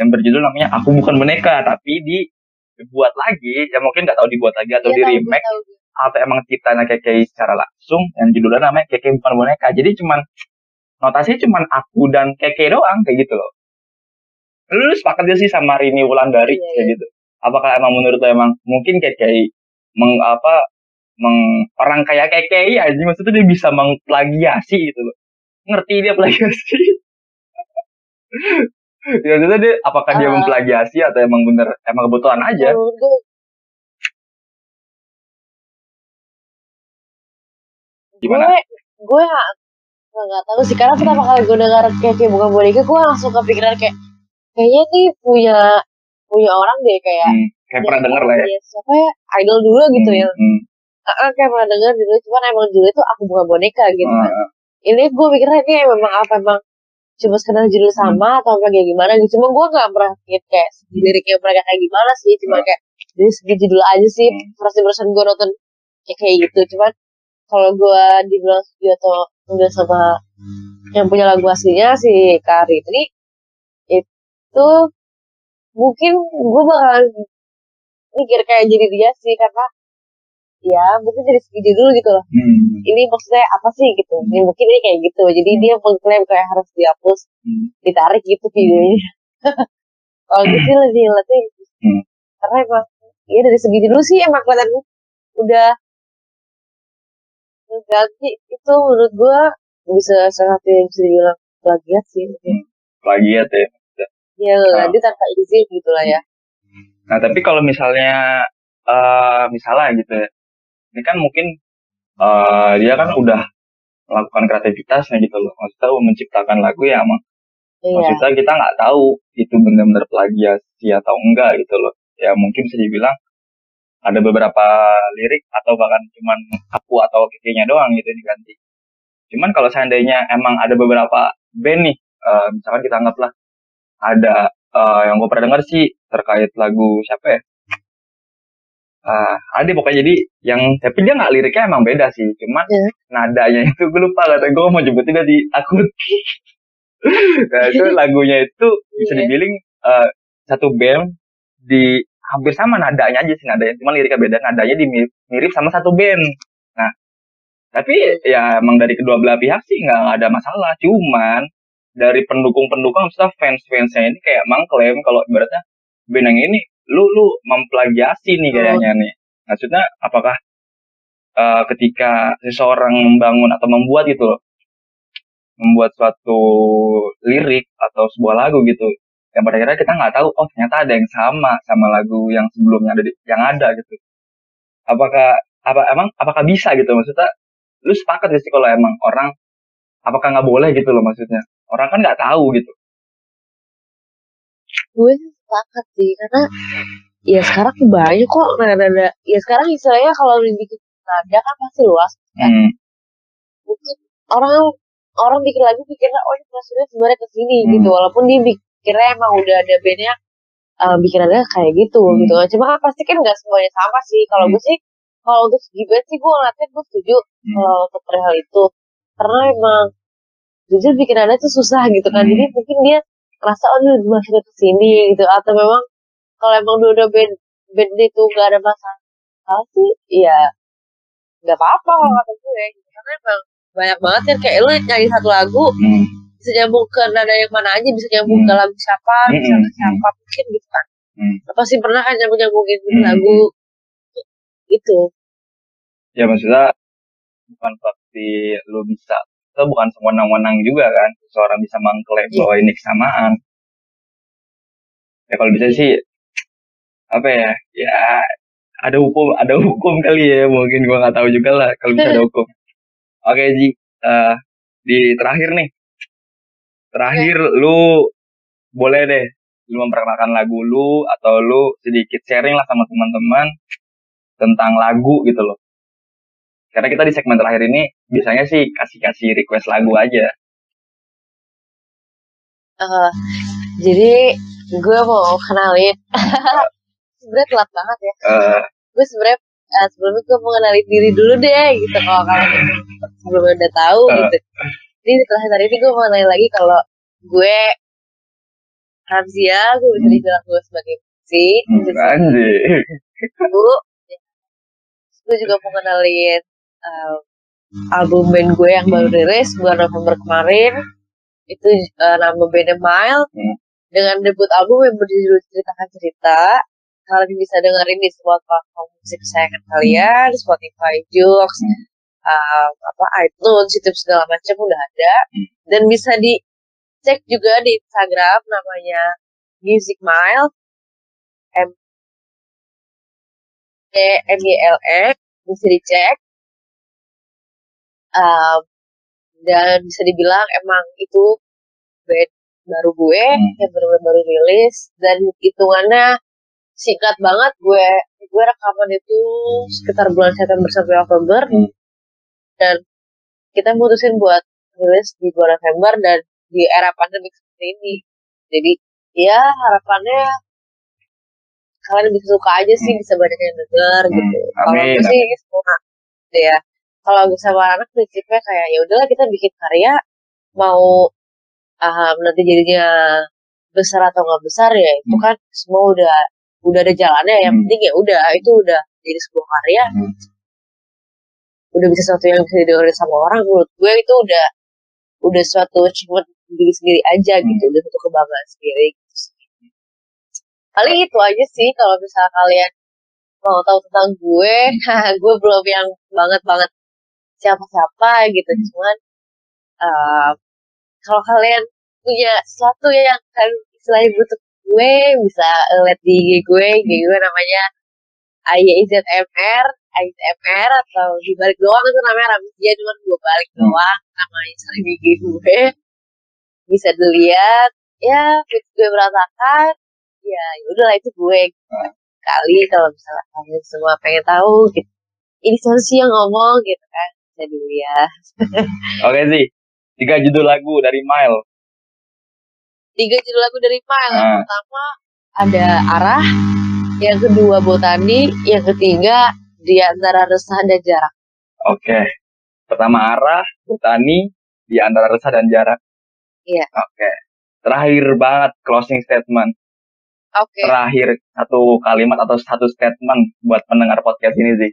[SPEAKER 2] yang berjudul namanya Aku Bukan Boneka tapi dibuat lagi. Ya mungkin nggak tahu dibuat lagi atau
[SPEAKER 3] Iya,
[SPEAKER 2] di remake
[SPEAKER 3] tahu.
[SPEAKER 2] atau emang ciptanya Keke secara langsung yang judulnya namanya Keke Bukan Boneka. Jadi cuman notasinya cuman aku dan Keke doang kayak gitu loh lu sepakat gak sih sama Rini Wulandari?
[SPEAKER 3] Iya,
[SPEAKER 2] kayak gitu. Apakah emang menurut lo emang mungkin Keke meng apa meng, orang kayak Keke ya jadi maksudnya dia bisa mengplagiasi gitu loh. Ngerti dia plagiasi? Ya maksudnya dia apakah dia
[SPEAKER 3] Ah.
[SPEAKER 2] memplagiasi atau emang bener emang kebutuhan aja?
[SPEAKER 3] Gue
[SPEAKER 2] gimana?
[SPEAKER 3] Gue gue nggak tahu sih. Karena pertama kali gue dengar kayak kayak bukan boneka gue langsung kepikiran kayak kayaknya nih punya punya orang deh kayak
[SPEAKER 2] hmm, kayak pernah denger lah ya.
[SPEAKER 3] siapa ya? Idol dulu gitu
[SPEAKER 2] Hmm,
[SPEAKER 3] ya.
[SPEAKER 2] Hmm,
[SPEAKER 3] ah, kayak pernah denger dulu cuman emang dulu itu aku bukan boneka gitu kan. Ini gue mikirnya ini memang apa emang cuma sekedar judul sama atau apa kayak gimana gitu. Cuma gue nggak pernah lihat kayak liriknya mereka kayak gimana sih. Cuma
[SPEAKER 2] Hmm.
[SPEAKER 3] kayak dari segi judul aja sih.
[SPEAKER 2] Hmm.
[SPEAKER 3] first impression gue nonton kayak kayak gitu. Cuman kalau gue dibilang studio atau enggak sama yang punya lagu aslinya si Kari ini itu mungkin gue bakalan mikir kayak jadi dia sih karena ya mungkin dari segi judul gitu loh.
[SPEAKER 2] Hmm,
[SPEAKER 3] ini maksudnya apa sih gitu? Ini mungkin ini kayak gitu. Jadi dia mengklaim kayak harus dihapus
[SPEAKER 2] hmm.
[SPEAKER 3] ditarik gitu videonya. Kalau gue sih lebih ngeliatnya gitu
[SPEAKER 2] Hmm.
[SPEAKER 3] karena emang ya dari segi judul sih emang kelihatan udah ganti. Itu menurut gue bisa salah satu yang bisa dibilang plagiat sih.
[SPEAKER 2] Plagiat ya
[SPEAKER 3] ya ganti tanpa izin gitu lah ya
[SPEAKER 2] Nah, tapi kalau misalnya eh misalnya gitu ya. Ini kan mungkin eh dia kan udah melakukan kreativitasnya gitu loh. Maksudnya menciptakan lagu ya emang
[SPEAKER 3] iya
[SPEAKER 2] maksudnya kita nggak tahu itu benar-benar plagiasi atau enggak gitu loh. Ya mungkin bisa dibilang ada beberapa lirik atau bahkan cuman aku atau kekenya doang gitu diganti. Cuman kalau seandainya emang ada beberapa band nih, eh, misalkan kita anggaplah ada eh, yang gue pernah dengar sih terkait lagu siapa ya? Ah, ada pokoknya jadi yang tapi dia nggak liriknya emang beda sih, cuman
[SPEAKER 3] Ya.
[SPEAKER 2] nadanya itu gue lupa kata gue mau jemput juga di akun. nah, itu lagunya itu bisa
[SPEAKER 3] Iya.
[SPEAKER 2] dibilang eh, satu band di hampir sama nadanya aja sih nadanya, cuma liriknya beda, nadanya di mirip sama satu band. Nah, tapi ya emang dari kedua belah pihak sih nggak ada masalah, cuman dari pendukung-pendukung maksudnya fans-fansnya ini kayak mengklaim kalau ibaratnya band yang ini lu lu memplagiasi nih kayaknya nih. Maksudnya apakah eh, ketika seseorang membangun atau membuat gitu loh, membuat suatu lirik atau sebuah lagu gitu yang pada akhirnya kita nggak tahu oh ternyata ada yang sama sama lagu yang sebelumnya ada di, yang ada gitu. Apakah apa emang apakah bisa gitu? Maksudnya lu sepakat gak sih kalau emang orang apakah nggak boleh gitu loh maksudnya orang kan nggak tahu gitu.
[SPEAKER 3] Gue sih sepakat sih karena ya sekarang banyak kok nada-nada. Ya sekarang istilahnya kalau dibikin nada kan pasti luas
[SPEAKER 2] hmm,
[SPEAKER 3] mungkin orang orang bikin lagu pikirnya oh ini maksudnya sebenarnya ke sini
[SPEAKER 2] Hmm.
[SPEAKER 3] gitu. Walaupun dia pikirnya emang udah ada bandnya uh, bikin nada kayak gitu
[SPEAKER 2] Hmm.
[SPEAKER 3] gitu kan. Cuma kan pasti kan nggak semuanya sama sih. Kalau
[SPEAKER 2] Hmm.
[SPEAKER 3] gue sih kalau untuk segi band sih gue ngeliatnya gue setuju
[SPEAKER 2] Hmm.
[SPEAKER 3] kalau untuk perihal itu. Karena emang jujur bikin ada tuh susah gitu kan
[SPEAKER 2] Hmm.
[SPEAKER 3] jadi mungkin dia merasa oh dia masuk ke sini gitu atau memang kalau emang dua-dua band band itu gak ada masalah sih ya nggak apa-apa kalau kata gue karena emang banyak banget kan kayak lu nyari satu lagu
[SPEAKER 2] Hmm.
[SPEAKER 3] bisa nyambung ke nada yang mana aja bisa nyambung ke
[SPEAKER 2] Hmm.
[SPEAKER 3] lagu siapa bisa
[SPEAKER 2] Hmm,
[SPEAKER 3] ke
[SPEAKER 2] hmm,
[SPEAKER 3] siapa mungkin gitu kan
[SPEAKER 2] Hmm.
[SPEAKER 3] pasti pernah kan nyambung nyambungin
[SPEAKER 2] Hmm.
[SPEAKER 3] lagu itu
[SPEAKER 2] ya maksudnya bukan pasti lu bisa itu bukan sewenang-wenang juga kan seorang bisa mengklaim
[SPEAKER 3] Iya.
[SPEAKER 2] bahwa ini kesamaan. Ya kalau bisa sih apa ya ya ada hukum ada hukum kali ya mungkin gua nggak tahu juga lah kalau bisa ada hukum. Oke Ji Eh, di terakhir nih. Terakhir lu boleh deh lu memperkenalkan lagu lu atau lu sedikit sharing lah sama teman-teman tentang lagu gitu loh karena kita di segmen terakhir ini biasanya sih kasih-kasih request lagu aja.
[SPEAKER 3] Eh, jadi gue mau kenalin. Sebenarnya telat banget ya.
[SPEAKER 2] Eh,
[SPEAKER 3] gue sebenarnya eh, sebelumnya gue mau kenalin diri dulu deh gitu. Kalau kalian sebelumnya udah tahu
[SPEAKER 2] Eh.
[SPEAKER 3] gitu. Jadi setelah hari ini gue mau kenalin lagi kalau gue Ramzia gue bisa dibilang gue sebagai musik
[SPEAKER 2] anjir
[SPEAKER 3] dulu gue juga mau kenalin eh, album band gue yang baru rilis bulan November kemarin. Itu eh, nama bandnya Mile
[SPEAKER 2] Hmm.
[SPEAKER 3] dengan debut album yang berjudul ceritakan cerita. Kalian bisa dengerin di semua platform musik kesayangan kalian. Spotify, Joox, eh, apa iTunes, YouTube segala macam udah ada.
[SPEAKER 2] Hmm.
[SPEAKER 3] dan bisa dicek juga di Instagram namanya Music Mile M E M Y L E. Bisa dicek Um, dan bisa dibilang emang itu band baru gue
[SPEAKER 2] Hmm.
[SPEAKER 3] yang benar-benar baru rilis dan hitungannya singkat banget gue gue rekaman itu sekitar bulan September sampai Oktober.
[SPEAKER 2] Hmm.
[SPEAKER 3] dan kita mutusin buat rilis di bulan November dan di era pandemi seperti ini. Jadi ya harapannya kalian bisa suka aja sih bisa banyak yang denger
[SPEAKER 2] Hmm,
[SPEAKER 3] gitu. Kalau gue sih semua ya kalau gue sama anak prinsipnya kayak ya udahlah kita bikin karya mau ah, nanti jadinya besar atau nggak besar ya itu
[SPEAKER 2] Hmm.
[SPEAKER 3] kan semua udah udah ada jalannya yang
[SPEAKER 2] Hmm.
[SPEAKER 3] penting ya udah itu udah jadi sebuah karya
[SPEAKER 2] Hmm.
[SPEAKER 3] udah bisa sesuatu yang bisa didengerin sama orang menurut gue itu udah udah suatu achievement diri sendiri aja
[SPEAKER 2] Hmm.
[SPEAKER 3] gitu udah suatu kebanggaan sendiri gitu paling itu aja sih kalau misalnya kalian mau tahu tentang gue gue belum yang banget banget siapa-siapa gitu.
[SPEAKER 2] Hmm.
[SPEAKER 3] cuman eh, kalau kalian punya sesuatu yang kalian istilahnya butuh gue bisa lihat di IG gue IG gue namanya AYZMR AYZMR atau di balik doang itu namanya Ramzia cuman gue balik
[SPEAKER 2] Hmm.
[SPEAKER 3] doang namanya sering di IG gue. Bisa dilihat ya gue berantakan ya udahlah itu gue kali kalau misalnya kalian semua pengen tahu gitu. Ini sih yang ngomong gitu kan bisa dilihat
[SPEAKER 2] oke sih. Tiga judul lagu dari Mile.
[SPEAKER 3] Tiga judul lagu dari Mile. Yang
[SPEAKER 2] Ah.
[SPEAKER 3] pertama ada arah. Yang kedua botani. Yang ketiga di antara resah dan jarak.
[SPEAKER 2] Oke. Pertama arah botani di antara resah dan jarak.
[SPEAKER 3] Iya.
[SPEAKER 2] oke. Terakhir banget closing statement.
[SPEAKER 3] Oke.
[SPEAKER 2] Terakhir satu kalimat atau satu statement buat pendengar podcast ini sih.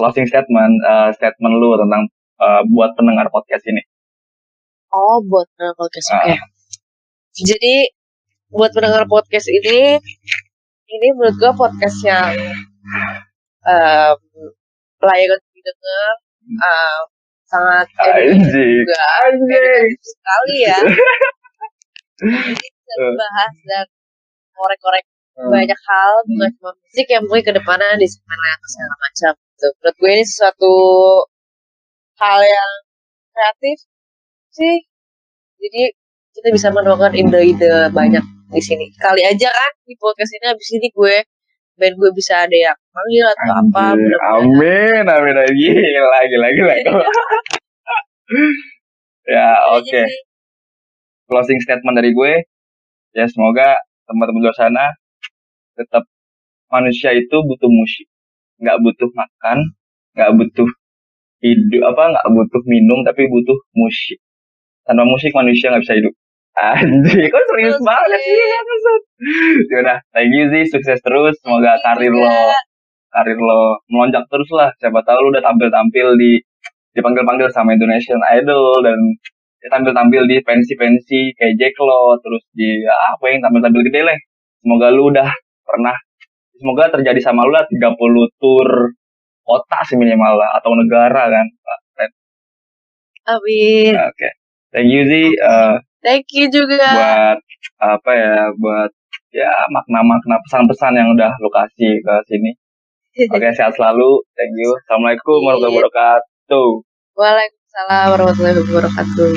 [SPEAKER 2] Closing statement, eh, statement lu tentang eh, buat pendengar podcast ini.
[SPEAKER 3] oh buat pendengar podcast
[SPEAKER 2] Ah.
[SPEAKER 3] oke jadi buat pendengar podcast ini ini menurut gue podcast yang um, layak untuk didengar um, sangat edukatif juga edukatif sekali ya Jadi bisa membahas dan korek-korek
[SPEAKER 2] Hmm.
[SPEAKER 3] banyak hal bukan cuma musik yang mungkin ke depannya di yang segala macam gitu. menurut gue ini sesuatu hal yang kreatif sih jadi kita bisa menemukan ide-ide banyak di sini kali aja kan di podcast ini habis ini gue band gue bisa ada yang manggil atau apa
[SPEAKER 2] Anjing.
[SPEAKER 3] mudah-mudahan.
[SPEAKER 2] Amin, amin, amin. Gila, gila, gila. ya, oke.
[SPEAKER 3] sih.
[SPEAKER 2] Closing statement dari gue. Ya, semoga teman-teman di luar sana tetap manusia itu butuh musik nggak butuh makan nggak butuh hidup apa nggak butuh minum tapi butuh musik. Tanpa musik manusia nggak bisa hidup. Anjir, kok serius
[SPEAKER 3] Betul
[SPEAKER 2] banget sih Yaudah, thank you sih, sukses terus. Semoga karir lo Karir lo melonjak terus lah. Siapa tahu lo udah tampil-tampil di Dipanggil-panggil sama Indonesian Idol Dan tampil-tampil di pensi-pensi Kayak Jack lo Terus di ya, apa yang tampil-tampil gede lah Semoga lu udah pernah Semoga terjadi sama lu lah 30 tour kota sih minimal lah Atau negara kan Ren.
[SPEAKER 3] Amin.
[SPEAKER 2] Oke Thank you sih eh,
[SPEAKER 3] Thank you juga.
[SPEAKER 2] buat apa ya buat ya makna-makna pesan-pesan yang udah lo kasih ke sini. Oke sehat selalu, thank you. Assalamualaikum warahmatullahi wabarakatuh.
[SPEAKER 3] Waalaikumsalam warahmatullahi wabarakatuh.